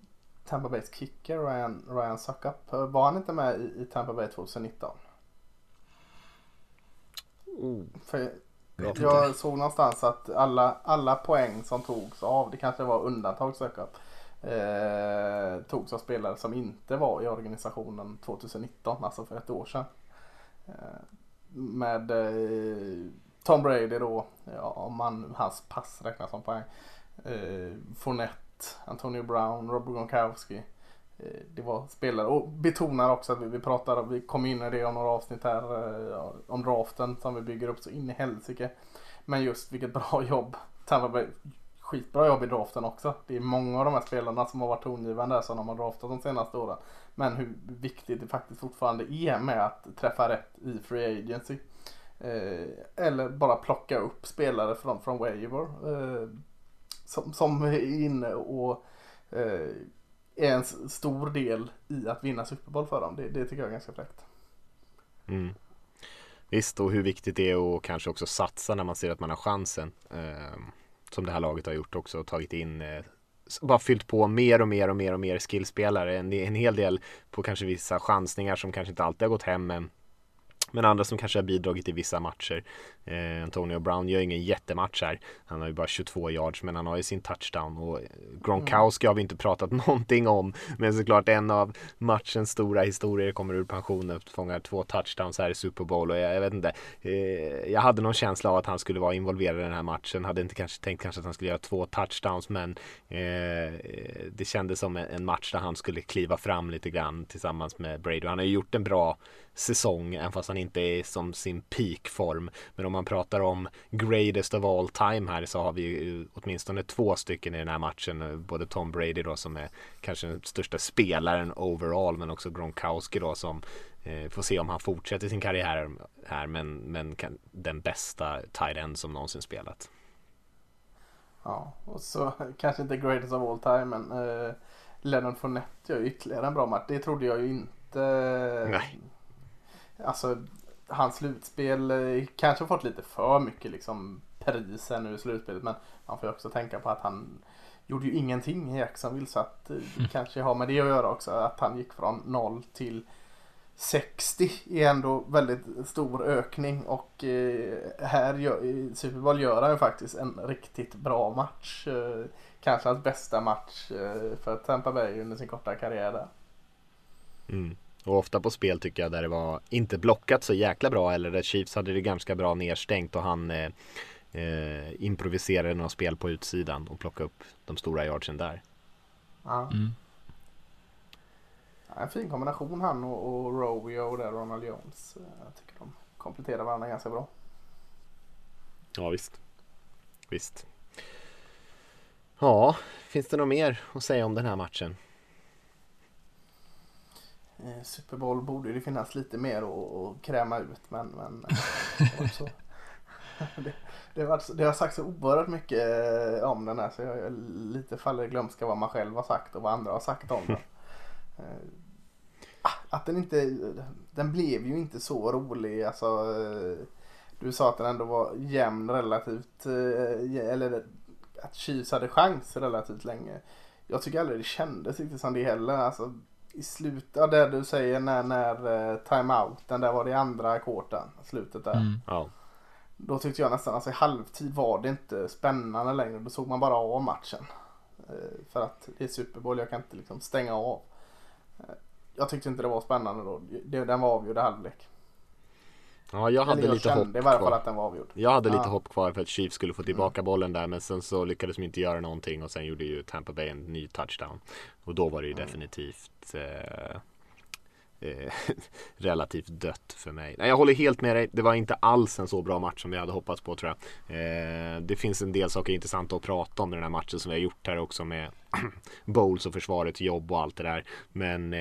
Tampa Bays kicker Ryan, Ryan Suckup? Var han inte med i, i Tampa Bay 2019? För Vet jag såg någonstans att alla, alla poäng som togs av, det kanske var undantag Suckup, eh, togs av spelare som inte var i organisationen 2019, alltså för ett år sedan. Eh, med eh, Tom Brady då, ja, om man, hans pass räknas som poäng. Eh, Fournette, Antonio Brown, Rob Gronkowski. Eh, det var spelare och betonar också att vi, vi pratar, vi kom in i det om några avsnitt här eh, om draften som vi bygger upp så in i helsike. Men just vilket bra jobb. Tampa Bay, skitbra jobb i draften också. Det är många av de här spelarna som har varit tongivande där som de har draftat de senaste åren. Men hur viktigt det faktiskt fortfarande är med att träffa rätt i free agency. Eh, eller bara plocka upp spelare från, från waiver. Eh, som, som är inne och eh, är en stor del i att vinna Super Bowl för dem. Det, det tycker jag är ganska fräckt. Mm. Visst, och hur viktigt det är att kanske också satsa när man ser att man har chansen. Eh, som det här laget har gjort också och tagit in eh, bara fyllt på mer och mer och mer och mer skillspelare. En, en hel del på kanske vissa chansningar som kanske inte alltid har gått hem. Men men andra som kanske har bidragit i vissa matcher. Eh, Antonio Brown gör ingen jättematch här. Han har ju bara 22 yards men han har ju sin touchdown. Och Gronkowski har vi inte pratat någonting om. Men såklart en av matchens stora historier kommer ur pensionen. Fångar två touchdowns här i Super Bowl. Och jag, jag vet inte. Eh, jag hade någon känsla av att han skulle vara involverad i den här matchen. Hade inte kanske tänkt kanske att han skulle göra två touchdowns. Men eh, det kändes som en, en match där han skulle kliva fram lite grann tillsammans med Brady. Han har ju gjort en bra säsong, även fast han inte är som sin peakform. Men om man pratar om greatest of all time här så har vi ju åtminstone två stycken i den här matchen. Både Tom Brady då som är kanske den största spelaren overall, men också Gronkowski då som eh, får se om han fortsätter sin karriär här, men, men kan, den bästa tight end som någonsin spelat. Ja, och så kanske inte greatest of all time, men eh, Leonard Fournette gör ytterligare en bra match. Det trodde jag ju inte. Nej. Alltså, hans slutspel eh, kanske fått lite för mycket liksom pris här nu i slutspelet. Men man får ju också tänka på att han gjorde ju ingenting i Jacksonville. Så att eh, det kanske har med det att göra också. Att han gick från 0 till 60 är ändå väldigt stor ökning och eh, här gör, i Super Bowl gör han ju faktiskt en riktigt bra match. Eh, kanske hans bästa match eh, för Tampa Bay under sin korta karriär där. Mm. Och ofta på spel tycker jag där det var inte blockat så jäkla bra eller där Chiefs hade det ganska bra nedstängt och han eh, eh, improviserade några spel på utsidan och plockade upp de stora yardsen där. Ja. Mm. Ja, En fin kombination han och, och Rovio och där Ronald Jones. Eh, Jag tycker de kompletterar varandra ganska bra. Ja visst. Visst. Ja, finns det något mer att säga om den här matchen? Eh, Super Bowl borde det finnas lite mer att, kräma ut men, men eh, det, det, var, det har sagt så oerhört mycket eh, om den här så jag, jag lite faller i glömska vad man själv har sagt och vad andra har sagt om den. Ah, Att den inte, den blev ju inte så rolig alltså. Du sa att den ändå var jämn relativt, eller att Chiefs hade chans relativt länge. Jag tycker aldrig det kändes riktigt som det heller. Alltså, i slutet, ja det du säger när, när uh, timeouten, där var det andra kvarten, slutet där. Mm. Ja. Då tyckte jag nästan, alltså i halvtid var det inte spännande längre. Då såg man bara av matchen. Eh, för att det är Super Bowl, jag kan inte liksom stänga av. Eh, jag tyckte inte det var spännande då. Den var avgjord i halvlek. Ja, jag hade jag lite hopp kände i varje fall att den var avgjord. Jag hade lite Ja. hopp kvar för att Chiefs skulle få tillbaka bollen där men sen så lyckades de inte göra någonting och sen gjorde ju Tampa Bay en ny touchdown. Och då var det ju definitivt eh, eh, relativt dött för mig. Nej, jag håller helt med dig. Det var inte alls en så bra match som vi hade hoppats på tror jag. Eh, det finns en del saker intressanta att prata om i den här matchen som vi har gjort här också med Bowles och försvarets jobb och allt det där. Men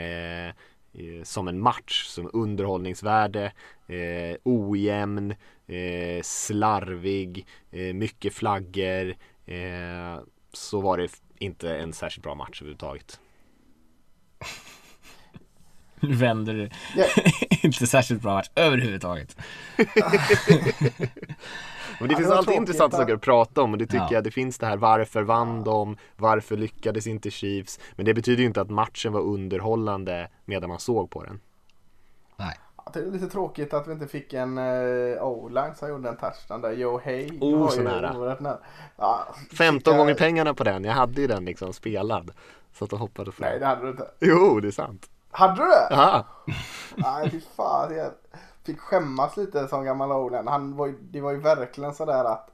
eh, som en match, som underhållningsvärde, eh, ojämn, eh, slarvig, eh, mycket flaggor. Eh, så var det inte en särskilt bra match överhuvudtaget. Nu vänder du. Ja. inte särskilt bra match överhuvudtaget. Men det Ja, finns det alltid intressanta saker att prata om och det tycker Ja. jag det finns det här varför vann de, varför lyckades inte Chiefs. Men det betyder ju inte att matchen var underhållande medan man såg på den. Nej. Ja, Det är lite tråkigt att vi inte fick en uh, O-line som gjorde en touchdown där. Joe Hay Oh, så nära. Ja, 15 jag- gånger pengarna på den, jag hade ju den liksom spelad. Så att jag hoppade fram. Nej det hade du inte. Jo, det är sant. Hade du det? Aha. Nej fy fan. Jag fick skämmas lite som gammal Olen. Han var ju, det var ju verkligen sådär att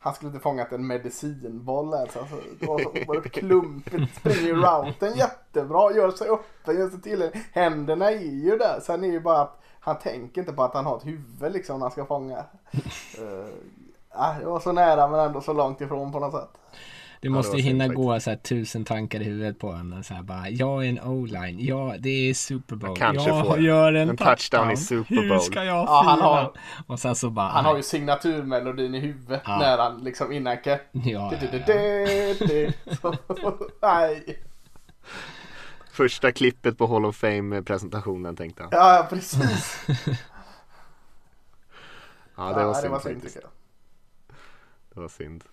han skulle inte fångat en medicinboll ens. Alltså, Det var så oerhört klumpigt. Springer routen jättebra. Gör sig öppen. Gör sig till. Händerna är ju där. Sen är det ju bara att han tänker inte på att han har ett huvud liksom när han ska fånga. Uh, det var så nära men ändå så långt ifrån på något sätt. Det det måste ju hinna gå så här tusen tankar i huvudet på en. Så här bara, jag är en O-line. Ja, det är Super Bowl. jag får gör en, en touchdown i Super Hur Bowl." ska jag Ja, han har- Och sen så bara, Han har ju signaturmelodin i huvudet Ja. när han liksom innan Ja, ja, ja. Nej. Första klippet på Hall of Fame-presentationen tänkte han. Ja, precis. Ja, det var Ja, synd det var synd faktiskt. jag. Det var synd.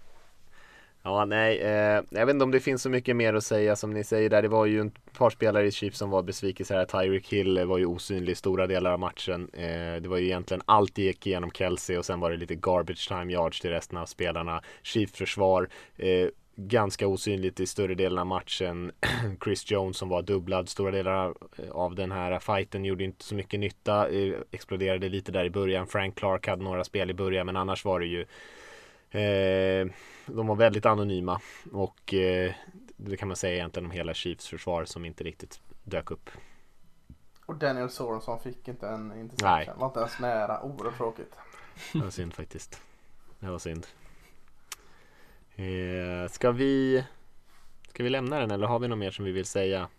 Ja, nej, eh, jag vet inte om det finns så mycket mer att säga som ni säger där. Det var ju ett par spelare i Chiefs som var besvikelser här. Tyreek Hill eh, var ju osynlig stora delar av matchen. Eh, det var ju egentligen allt gick igenom Kelsey och sen var det lite garbage time yards till resten av spelarna. Chiefs försvar. Eh, ganska osynligt i större delen av matchen. Chris Jones som var dubblad stora delar eh, av den här fighten gjorde inte så mycket nytta. Eh, exploderade lite där i början. Frank Clark hade några spel i början men annars var det ju eh, de var väldigt anonyma och eh, det kan man säga egentligen om hela Chiefs försvar som inte riktigt dök upp. Och Daniel Sorenson fick inte en interception. Var inte ens nära. Oerhört tråkigt. Det var synd faktiskt. Det var synd. Eh, ska vi Ska vi lämna den eller har vi något mer som vi vill säga?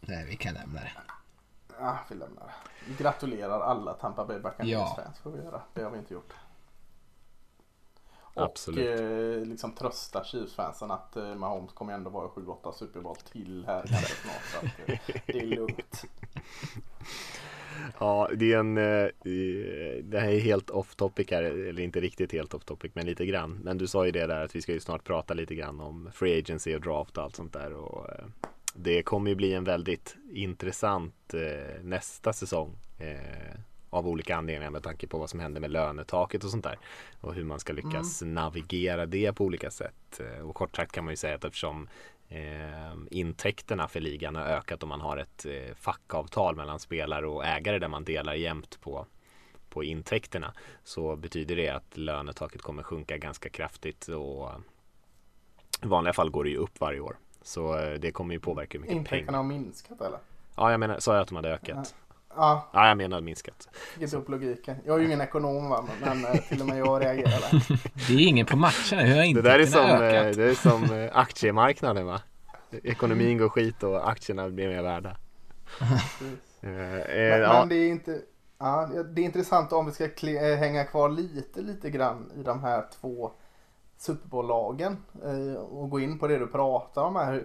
Nej, vi kan lämna det. Ja, vi lämnar det. Vi gratulerar alla Tampa Bay Buccaneers fans får vi göra. Det har vi inte gjort. Absolut. Och eh, liksom trösta Chiefs-fansen att eh, Mahomes kommer ändå vara 7-8 Super Bowl till här ganska snart. Så att, eh, det är lugnt. Ja, det är en, eh, det här är helt off topic här, eller inte riktigt helt off topic, men lite grann. Men du sa ju det där att vi ska ju snart prata lite grann om free agency och draft och allt sånt där. Och eh, det kommer ju bli en väldigt intressant eh, nästa säsong av olika anledningar med tanke på vad som händer med lönetaket och sånt där. Och hur man ska lyckas mm. navigera det på olika sätt. Och kort sagt kan man ju säga att eftersom eh, intäkterna för ligan har ökat om man har ett eh, fackavtal mellan spelare och ägare där man delar jämnt på på intäkterna så betyder det att lönetaket kommer sjunka ganska kraftigt och i vanliga fall går det ju upp varje år. Så eh, det kommer ju påverka hur mycket Intäkterna har minskat eller? Ja, jag menar, sa jag att de hade ökat? Ja. ja, jag menar minskat. Inte upp logiken. Jag är ju ingen ekonom va, men eh, till och med jag reagerar. Det är ingen på matcherna. Hur har det där är som, eh, ökat? Det är som aktiemarknaden va? Ekonomin går skit och aktierna blir mer värda. men, men det är inte Ja, det är intressant om vi ska hänga kvar lite, lite grann i de här två Super Bowl-lagen och gå in på det du pratar om här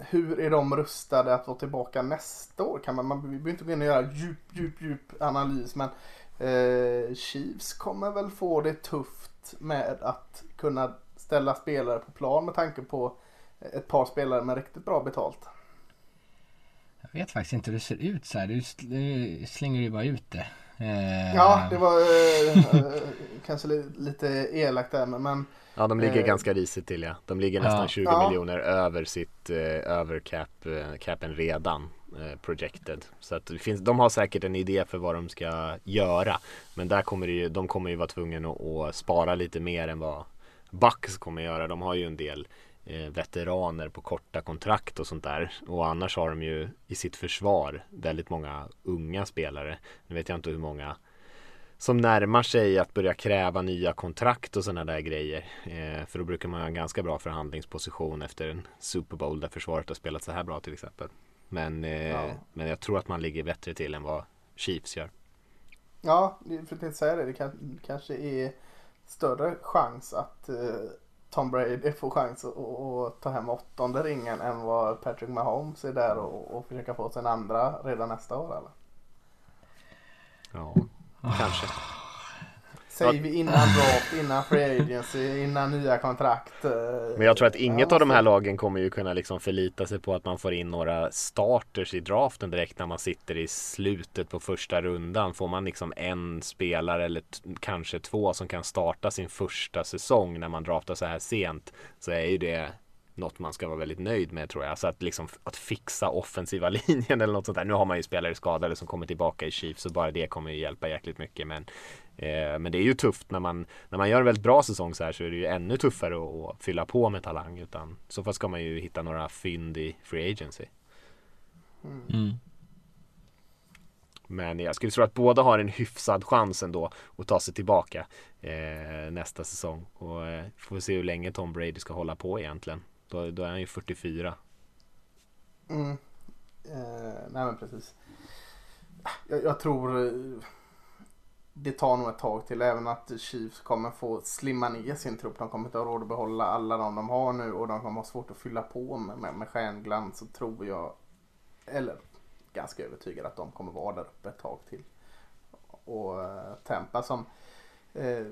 hur är de rustade att vara tillbaka nästa år? Kan man, man behöver inte gå in och göra djup, djup, djup analys men eh, Chiefs kommer väl få det tufft med att kunna ställa spelare på plan med tanke på ett par spelare med riktigt bra betalt. Jag vet faktiskt inte hur det ser ut så här. Du slänger ju bara ut det. Eh... Ja, det var eh, kanske lite elakt där men Ja, de ligger eh, ganska risigt till ja. De ligger nästan ja. 20 ja. miljoner över sitt, eh, över cap, eh, capen redan. Eh, projected. Så att det finns, de har säkert en idé för vad de ska göra. Men där kommer det ju, de kommer ju vara tvungna att, att spara lite mer än vad Bucks kommer göra. De har ju en del eh, veteraner på korta kontrakt och sånt där. Och annars har de ju i sitt försvar väldigt många unga spelare. Nu vet jag inte hur många som närmar sig att börja kräva nya kontrakt och sådana där grejer. Eh, för då brukar man ha en ganska bra förhandlingsposition efter en Super Bowl där försvaret har spelat så här bra till exempel. Men, eh, ja. men jag tror att man ligger bättre till än vad Chiefs gör. Ja, för att säga det, det kan, kanske är större chans att eh, Tom Brady får chans att, att ta hem åttonde ringen än vad Patrick Mahomes är där och, och försöka få sin andra redan nästa år eller? Ja, Kanske. Säger vi innan draft, innan free agency, innan nya kontrakt. Eh, Men jag tror att inget av de här lagen kommer ju kunna liksom förlita sig på att man får in några starters i draften direkt när man sitter i slutet på första rundan. Får man liksom en spelare eller kanske två som kan starta sin första säsong när man draftar så här sent så är ju det något man ska vara väldigt nöjd med tror jag. Så att liksom att fixa offensiva linjen eller något sånt där. Nu har man ju spelare skadade som kommer tillbaka i Chiefs så bara det kommer ju hjälpa jäkligt mycket. Men, eh, men det är ju tufft när man, när man gör en väldigt bra säsong så här så är det ju ännu tuffare att, att fylla på med talang. Utan så fall ska man ju hitta några fynd i free agency. Mm. Men jag skulle tro att båda har en hyfsad chans ändå att ta sig tillbaka eh, nästa säsong. Och eh, får se hur länge Tom Brady ska hålla på egentligen. Då, då är han ju 44. Mm. Eh, nej men precis. Jag, jag, tror eh, det tar nog ett tag till. Även att Chiefs kommer få slimma ner sin trupp. De kommer inte ha råd att behålla alla de de har nu och de kommer ha svårt att fylla på med, med, med stjärnglans. Så tror jag, eller ganska övertygad att de kommer vara där uppe ett tag till. Och eh, Tempa som eh,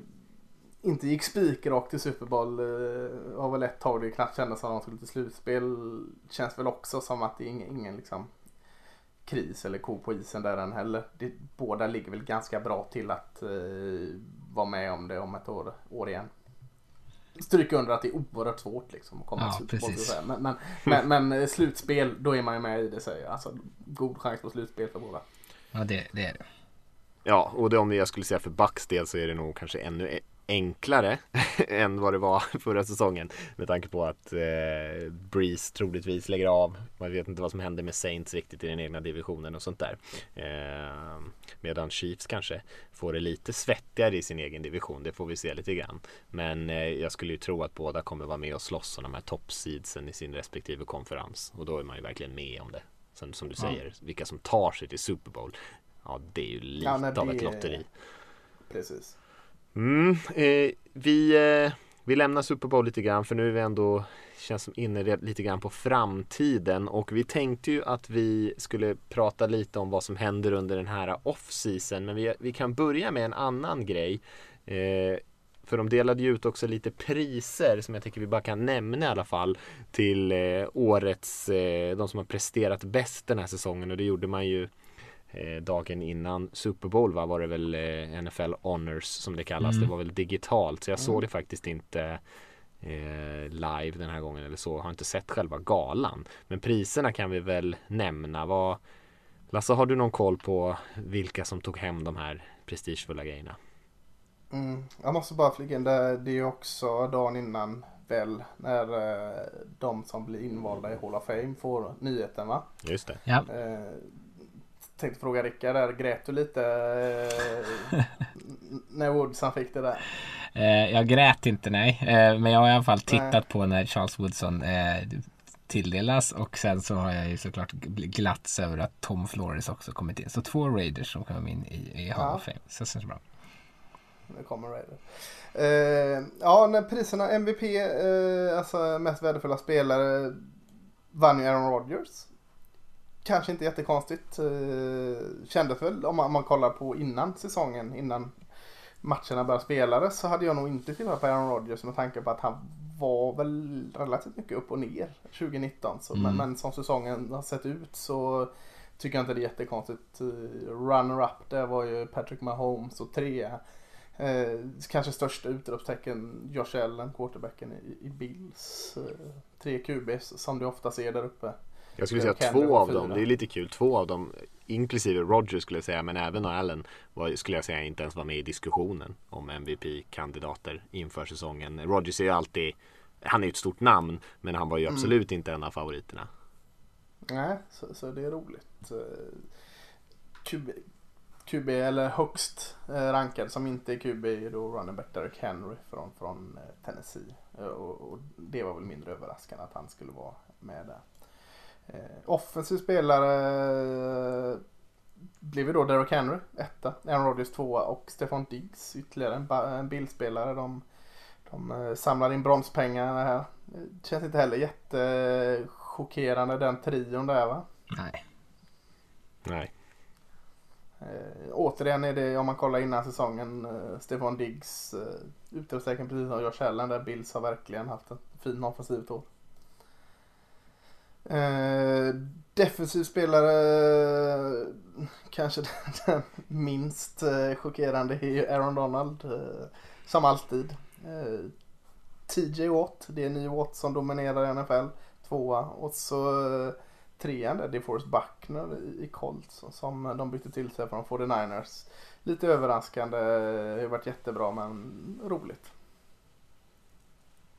inte gick spikrakt till Super Bowl. Eh, var väl ett tag det knappt kändes som att de skulle till slutspel. Känns väl också som att det är ingen, ingen liksom kris eller ko på isen där än heller. Det, båda ligger väl ganska bra till att eh, vara med om det om ett år, år igen. Stryka under att det är oerhört svårt liksom att komma Ja, till slutspel. precis. Men, men, men, men eh, slutspel, då är man ju med i det säger jag. Alltså god chans på slutspel för båda. Ja, det, det är det. Ja, och det om jag skulle säga för Bucks del så är det nog kanske ännu e- enklare än vad det var förra säsongen. Med tanke på att eh, Breeze troligtvis lägger av. Man vet inte vad som händer med Saints riktigt i den egna divisionen och sånt där. Eh, medan Chiefs kanske får det lite svettigare i sin egen division. Det får vi se lite grann. Men eh, jag skulle ju tro att båda kommer vara med och slåss om de här toppseedsen i sin respektive konferens. Och då är man ju verkligen med om det. Sen som du säger, vilka som tar sig till Super Bowl. Ja, det är ju lite Ja, av ett lotteri. Precis. Mm, eh, vi, eh, vi lämnar Super Bowl lite grann för nu är vi ändå känns som inne lite grann på framtiden. Och vi tänkte ju att vi skulle prata lite om vad som händer under den här off-season. Men vi, vi kan börja med en annan grej. Eh, för de delade ju ut också lite priser som jag tycker vi bara kan nämna i alla fall till eh, årets, eh, de som har presterat bäst den här säsongen. Och det gjorde man ju dagen innan Super Bowl va, var det väl eh, NFL Honors som det kallas. Mm. Det var väl digitalt så jag såg det faktiskt inte eh, live den här gången eller så. Har inte sett själva galan. Men priserna kan vi väl nämna. Vad, Lasse, har du någon koll på vilka som tog hem de här prestigefulla grejerna? Mm. Jag måste bara flika in det. Det är också dagen innan väl när eh, de som blir invalda i Hall of Fame får nyheten va? Just det. Ja, Eh, tänkte fråga Rickard där, grät du lite eh, när Woodson fick det där? eh, jag grät inte nej. Eh, men jag har i alla fall tittat Nej. på när Charles Woodson tilldelas och sen så har jag ju såklart gl- glatts över att Tom Flores också kommit in. Så två Raiders som kommer in i, i Hall Ja. of Fame. Så det känns bra. Nu kommer Raider. Eh, ja, när priserna MVP, eh, alltså mest värdefulla spelare, vann ju Aaron Rodgers. Kanske inte jättekonstigt. Eh, kändes väl om man, om man kollar på innan säsongen, innan matcherna började spelas så hade jag nog inte tittat på Aaron Rodgers med tanke på att han var väl relativt mycket upp och ner 2019. Så, men, Mm. men som säsongen har sett ut så tycker jag inte det är jättekonstigt. Eh, Runner-up där var ju Patrick Mahomes och trea. Eh, kanske största utropstecken Josh Allen, quarterbacken i, i Bills. Eh, tre QBs som du ofta ser där uppe. Jag skulle säga två av dem, det är lite kul, två av dem inklusive Roger skulle jag säga men även Allen var, skulle jag säga inte ens var med i diskussionen om MVP-kandidater inför säsongen. Rodgers är ju alltid, han är ju ett stort namn men han var ju absolut inte en av favoriterna. Nej, så, så det är roligt. Eh, QB, QB eller högst eh, rankad som inte är QB är då running back Derek Henry från, från eh, Tennessee. Och, och det var väl mindre överraskande att han skulle vara med där. Eh, offensiv spelare eh, blev ju då Derek Henry etta, Aaron Rodgers tvåa och Stefan Diggs ytterligare en, en bildspelare. De, de eh, samlar in bromspengar här. Känns inte heller jättechockerande den trion där va? Nej. Nej. Eh, återigen är det om man kollar innan säsongen eh, Stefan Diggs eh, utropstecken precis som Josh Allen där Bills har verkligen haft en fin offensivt år. Eh, defensiv spelare kanske den minst eh, chockerande är ju Aaron Donald eh, som alltid. Eh, TJ Watt, det är ny Watt som dominerar NFL, tvåa och så trean där, det är Forrest Buckner i- i Colts som de bytte till sig från 49ers. Lite överraskande, det har varit jättebra men roligt.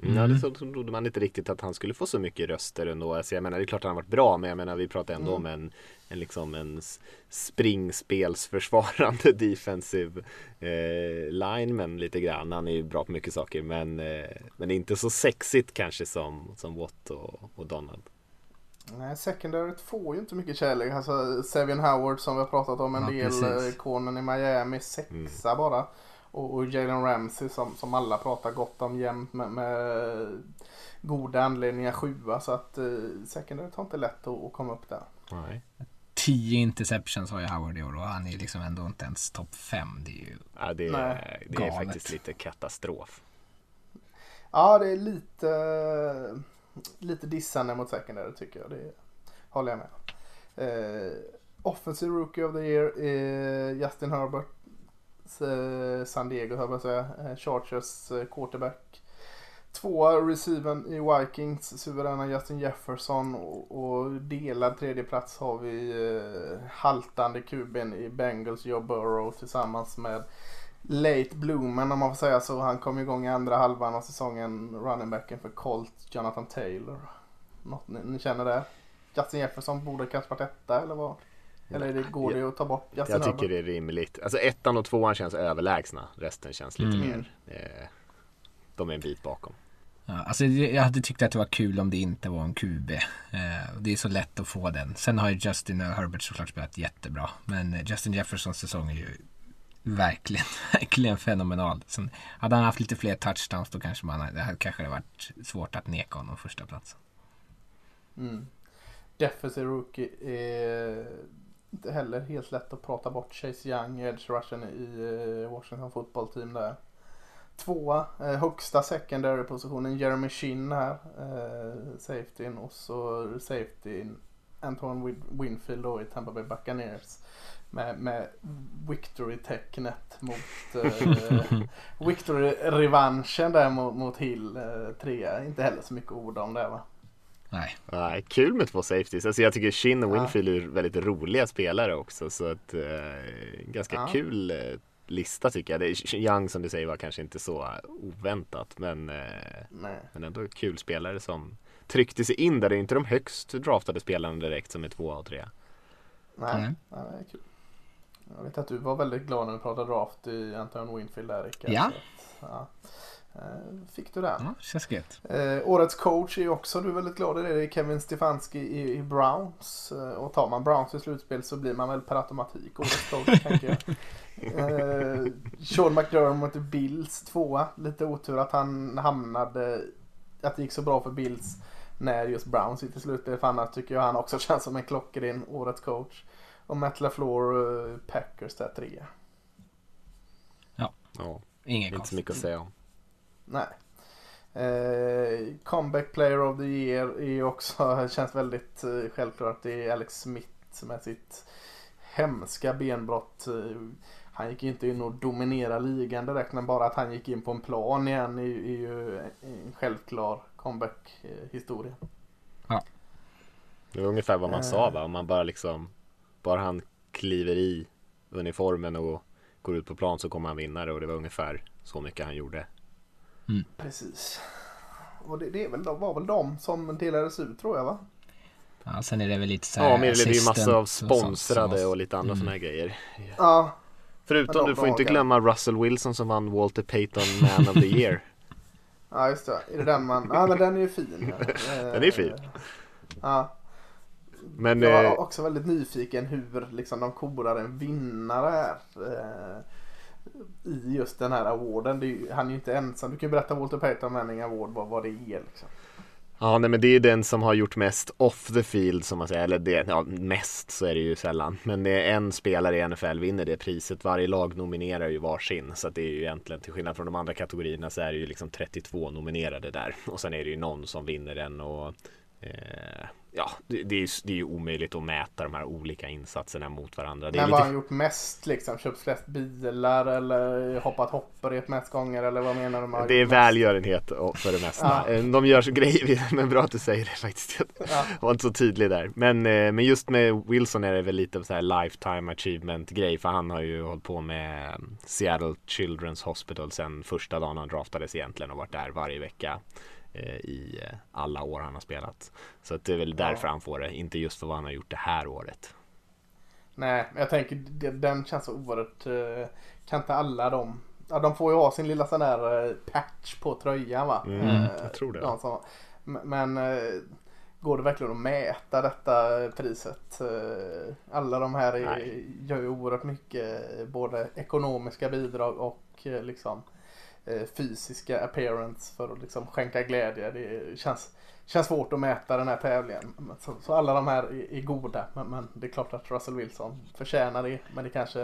Mm. Ja, det Mm. så trodde man inte riktigt att han skulle få så mycket röster ändå. Alltså, jag menar, det är klart att han varit bra, men jag menar, vi pratar ändå om en, en, liksom en springspelsförsvarande defensive eh, lineman lite grann. Han är ju bra på mycket saker, men, eh, men inte så sexigt kanske som, som Watt och, och Donald. Nej, secondaryt får ju inte mycket kärlek. Alltså Sevian Howard som vi har pratat om en Ja, del, precis. eh, konen i Miami, sexa bara. Och, och Jalen Ramsey som, som alla pratar gott om jämt med, med goda anledningar sjua. Så att eh, secondaryt har inte lätt att, att komma upp där. Nej. 10 interceptions har ju Howard i år och han är liksom ändå inte ens topp 5. Det är ju Ja, det, Nej. är, det är Galet. faktiskt lite katastrof. Ja, det är lite, lite dissande mot secondary tycker jag. Det håller jag med. Eh, offensive Rookie of the Year är Justin Herbert. Eh, San Diego, höll jag på att säga. Eh, Chargers eh, quarterback. Tvåa receiven i Vikings, suveräna Justin Jefferson. Och, och delad tredje plats har vi eh, haltande kuben i Bengals Joe Burrow tillsammans med late bloomen om man får säga så. Han kom igång i andra halvan av säsongen, running backen för Colt, Jonathan Taylor. Något ni, ni känner det? Justin Jefferson borde kanske varit etta eller vad? Eller det, går det att ta bort Justin Jag tycker Herbert? det är rimligt. Alltså ettan och tvåan känns överlägsna. Resten känns lite Mm. mer. Eh, de är en bit bakom. Ja, alltså jag hade tyckt att det var kul om det inte var en QB. Eh, det är så lätt att få den. Sen har ju Justin och Herbert såklart spelat jättebra. Men eh, Justin Jeffersons säsong är ju verkligen, verkligen fenomenal. Sen hade han haft lite fler touchdowns då kanske man det hade kanske varit svårt att neka honom första platsen. Mm. Defensive Rookie är inte heller helt lätt att prata bort. Chase Young, edge rushen i eh, Washington football team där. Tvåa, eh, högsta secondary positionen Jeremy Shinn här. Eh, safetyn och så safetyn Antoine Win- Winfield då i Tampa Bay Buccaneers. Med, med victory-tecknet mot eh, victory-revanschen där mot, mot Hill eh, trea. Inte heller så mycket ord om det va? Nej, Nej, kul med två safeties. Alltså jag tycker Shin och Ja. Winfield är väldigt roliga spelare också. Så att, eh, ganska Ja. kul eh, lista tycker jag. Det är, Young som du säger var kanske inte så oväntat. Men, eh, men ändå kul spelare som tryckte sig in där. Det är inte de högst draftade spelarna direkt som är tvåa och trea. Nej, Mm. nej, det är kul. Jag vet att du var väldigt glad när vi pratade draft i Anton Winfield där Rickard. Ja. Så att, ja. Eh, Fick du den? ja, känns gött. Eh, årets coach är också du är väldigt glad i det. Det är Kevin Stefanski i, i Browns. Eh, och tar man Browns i slutspel så blir man väl per automatik årets coach tänker jag. Eh, Sean McDermott i Bills tvåa. Lite otur att han hamnade, att det gick så bra för Bills när just Browns gick till slutspel. För annars tycker jag han också känns som en klockren årets coach. Och Matt LaFleur, eh, Packers där trea. Ja, Inget inte så konstigt. mycket att säga om. Nej. Eh, comeback player of the year är också, känns väldigt eh, självklart. Det är Alex Smith med sitt hemska benbrott. Eh, han gick inte in och dominerade ligan direkt men bara att han gick in på en plan igen är, är ju en självklar comeback-historia. Det var ungefär vad man sa Eh. va? Om man bara liksom Bara han kliver i uniformen och går ut på plan så kommer han vinna det och det var ungefär så mycket han gjorde. Precis. Och det, det är väl, de- var väl de som delades ut tror jag va? Ja, sen är det väl lite så här Ja, men det blev ju massa av och sponsrade måste- och lite andra Mm. sådana här grejer. Ja. Förutom du får inte glömma Russell Wilson som vann Walter Payton Man of the Year. Ja just det. Är det den man... Ja men den är ju fin. Den är fin. Ja. Men Jag var eh, också väldigt nyfiken hur liksom, de korar en vinnare här. I just den här awarden. Det är, ju- han är ju inte ensam. Du kan ju berätta Walter Payton Manning Award vad, vad det är. Liksom. Ja, nej, men det är ju den som har gjort mest off the field som man säger. Eller det, ja, mest så är det ju sällan. Men det är en spelare i NFL vinner det priset. Varje lag nominerar ju varsin. Så att det är ju egentligen till skillnad från de andra kategorierna så är det ju liksom 32 nominerade där. Och sen är det ju någon som vinner den och eh, Ja, det, det, är ju, det är ju omöjligt att mäta de här olika insatserna mot varandra. Det Men vad har lite han gjort mest? Liksom? Köpt flest bilar eller hoppat hopprep mest gånger? Eller vad menar du med det är välgörenhet för det mesta. Ja. Eh, De gör så grejer, men bra att du säger det faktiskt. Ja. Jag var inte så tydlig där. Men, eh, men just med Wilson är det väl lite så här lifetime achievement grej. För han har ju hållit på med eh, Seattle Children's Hospital sen första dagen han draftades egentligen och varit där varje vecka. Eh, I alla år han har spelat. Så att det är väl därför han får det, inte just för vad han har gjort det här året. Nej, men jag tänker den känns så oerhört... eh, Kan inte alla de... Ja, de får ju ha sin lilla sån där eh, patch på tröjan va? Mm, jag tror det. de som, men går det verkligen att mäta detta priset? Alla de här är, gör ju oerhört mycket både ekonomiska bidrag och liksom fysiska appearance för att liksom skänka glädje. Det känns, känns svårt att mäta den här tävlingen. Så, så alla de här är, är goda. Men, men, det är klart att Russell Wilson förtjänar det. Men det kanske,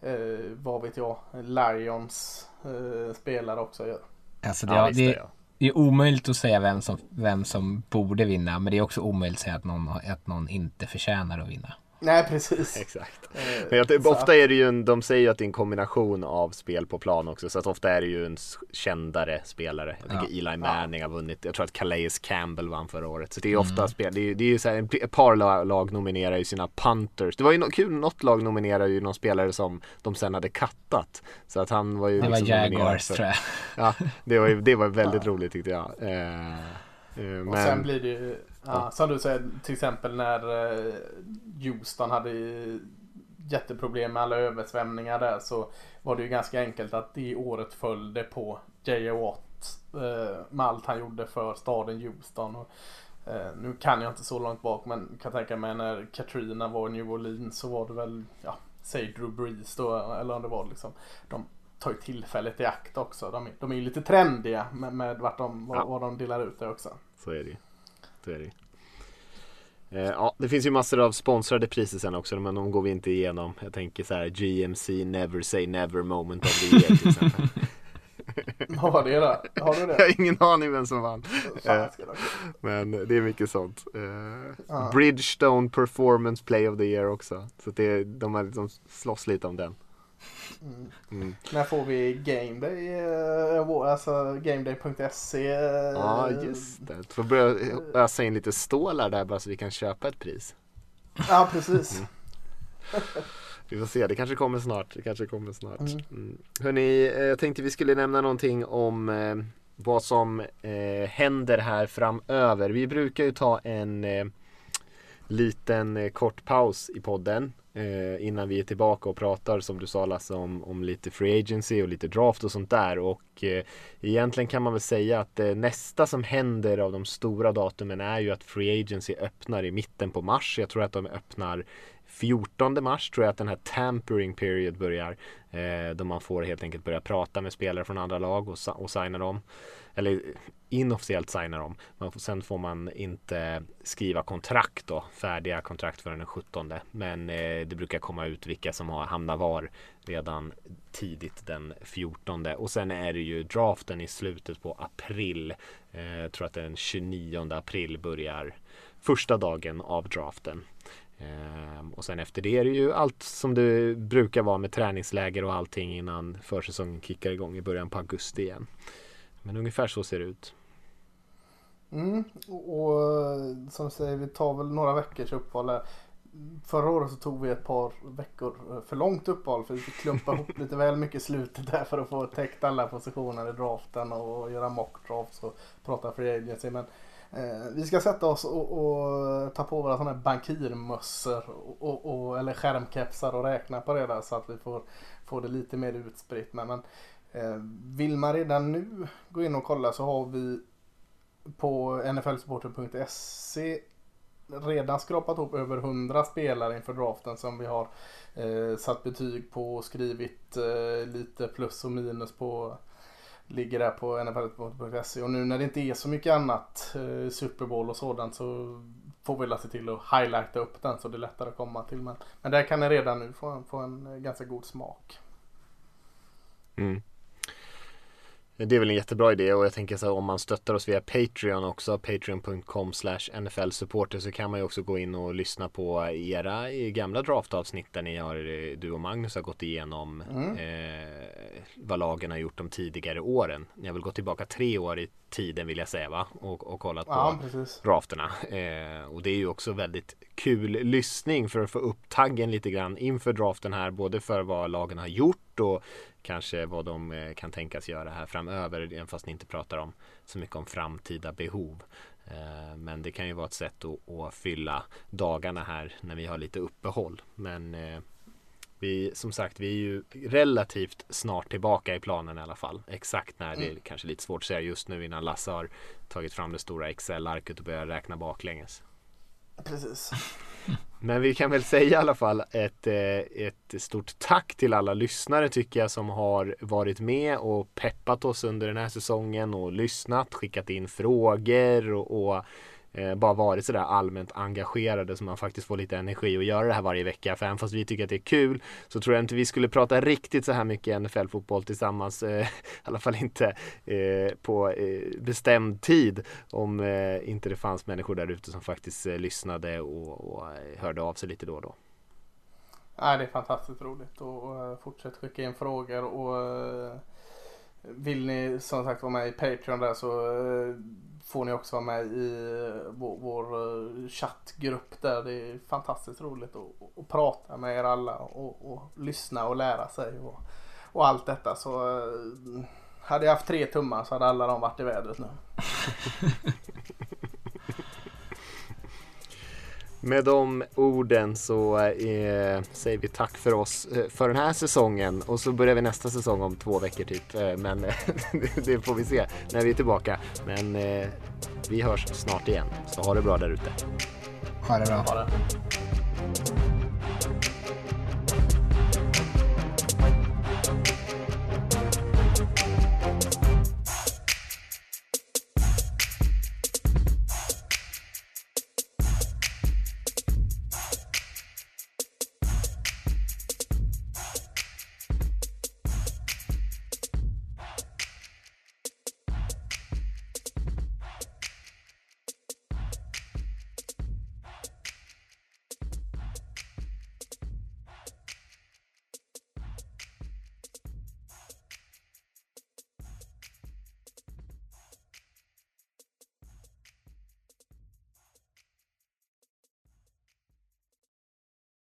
eh, vad vet jag, Lions eh, spelare också gör. Alltså det, ja, det, det, det är omöjligt att säga vem som, vem som borde vinna. Men det är också omöjligt att säga att någon, att någon inte förtjänar att vinna. Nej precis. Exakt. Eh, Men jag, ofta är det ju en, de säger ju att det är en kombination av spel på plan också. Så att ofta är det ju en kändare spelare. Jag tänker ja. Eli Manning har vunnit. Jag tror att Calais Campbell vann förra året. Så det är ofta mm. spel. Det är, det är ju så här, ett par lag, lag nominerar ju sina punters. Det var ju no, kul, något lag nominerar ju någon spelare som de sen hade kattat. Så att han var ju Det liksom var Jaguars tror jag. Ja, det var, det var väldigt roligt tyckte jag. Eh, men... Och sen blir det ju, ja, som du säger, till exempel när eh, Houston hade jätteproblem med alla översvämningar där så var det ju ganska enkelt att det året följde på J.A. Watt eh, med allt han gjorde för staden Houston. Och, eh, nu kan jag inte så långt bak men kan tänka mig när Katrina var i New Orleans så var det väl, ja, säg Drew Brees då eller om det var liksom de tar ju tillfället i akt också. De, de är ju lite trendiga med, med vart de, vad, ja. vad de delar ut det också. Så är det ju. Så är det Ja, det finns ju massor av sponsrade priser sen också, men de går vi inte igenom. Jag tänker så här GMC Never Say Never Moment of the Year till exempel. Vad var det då? Har du det? Jag har ingen aning vem som vann. Eh, men det är mycket sånt. Uh, Bridgestone Performance Play of the Year också. Så det, de, har, de slåss lite om den. Mm. Mm. När får vi Game Day? Eh, alltså GameDay.se? Ja just det. Får börja ösa in lite stålar där bara så vi kan köpa ett pris. Ja precis. Mm. Vi får se, det kanske kommer snart. Det kanske kommer snart. Mm. Mm. Hörrni, eh, jag tänkte vi skulle nämna någonting om eh, vad som eh, händer här framöver. Vi brukar ju ta en eh, liten eh, kort paus i podden eh, innan vi är tillbaka och pratar som du sa Lasse om, om lite free agency och lite draft och sånt där och eh, egentligen kan man väl säga att det nästa som händer av de stora datumen är ju att free agency öppnar i mitten på mars. Jag tror att de öppnar 14 mars tror jag att den här tampering period börjar. Eh, då man får helt enkelt börja prata med spelare från andra lag och, och signa dem eller inofficiellt signar dem. Men sen får man inte skriva kontrakt då, färdiga kontrakt förrän den 17. Men eh, det brukar komma ut vilka som har hamnat var redan tidigt den 14. Och sen är det ju draften i slutet på april. Eh, jag tror att den 29 april börjar första dagen av draften. Ehm, och sen efter det är det ju allt som det brukar vara med träningsläger och allting innan försäsongen kickar igång i början på augusti igen. Men ungefär så ser det ut. Mm, och, och som du säger, vi tar väl några veckors uppehåll här. Förra året så tog vi ett par veckor för långt uppehåll för vi fick klumpa ihop lite väl mycket slutet där för att få täckt alla positioner i draften och göra mock drafts och prata free agency. Men eh, vi ska sätta oss och, och ta på våra sådana här bankirmössor och, och, eller skärmkepsar och räkna på det där så att vi får, får det lite mer utspritt. Men, men Eh, Eh, vill man redan nu gå in och kolla så har vi på nflsupporter.se redan skrapat ihop över 100 spelare inför draften som vi har eh, satt betyg på och skrivit eh, lite plus och minus på. Ligger där på nflsupporter.se och nu när det inte är så mycket annat, eh, Super Bowl och sådant så får vi se till att highlighta upp den så det är lättare att komma till. Men, men där kan ni redan nu få, få en eh, ganska god smak. Mm. Det är väl en jättebra idé och jag tänker så här, om man stöttar oss via Patreon också, patreon.com slash NFL-supporter så kan man ju också gå in och lyssna på era gamla draftavsnitt där ni har, du och Magnus har gått igenom mm. eh, vad lagen har gjort de tidigare åren. Ni har väl gått tillbaka tre år i tiden vill jag säga va? Och, och kollat ja, på precis. drafterna. Eh, och det är ju också väldigt kul lyssning för att få upp taggen lite grann inför draften här, både för vad lagen har gjort och kanske vad de eh, kan tänkas göra här framöver, även fast ni inte pratar om så mycket om framtida behov. Eh, men det kan ju vara ett sätt att, att fylla dagarna här när vi har lite uppehåll. Men eh, vi, som sagt, vi är ju relativt snart tillbaka i planen i alla fall. Exakt när, det är mm. kanske lite svårt att säga just nu innan Lasse har tagit fram det stora Excel-arket och börjar räkna baklänges. Precis. Men vi kan väl säga i alla fall ett, eh, ett stort tack till alla lyssnare tycker jag som har varit med och peppat oss under den här säsongen och lyssnat, skickat in frågor och, och eh, bara varit sådär allmänt engagerade så man faktiskt får lite energi att göra det här varje vecka. För även fast vi tycker att det är kul så tror jag inte vi skulle prata riktigt så här mycket NFL-fotboll tillsammans. Eh, I alla fall inte eh, på eh, bestämd tid om eh, inte det fanns människor där ute som faktiskt eh, lyssnade och, och eh, hörde av sig lite då och då. Nej, det är fantastiskt roligt och uh, eh, fortsätt skicka in frågor och eh, vill ni som sagt vara med i Patreon där så får ni också vara med i eh, vår, vår eh, chattgrupp där. Det är fantastiskt roligt att, att prata med er alla och, och lyssna och lära sig och, och allt detta. Så eh, hade jag haft tre tummar så hade alla de varit i vädret nu. Med de orden så eh, säger vi tack för oss eh, för den här säsongen och så börjar vi nästa säsong om två veckor typ. Eh, men det får vi se när vi är tillbaka. Men eh, vi hörs snart igen. Så ha det bra där ute. Ha det bra. Ha det.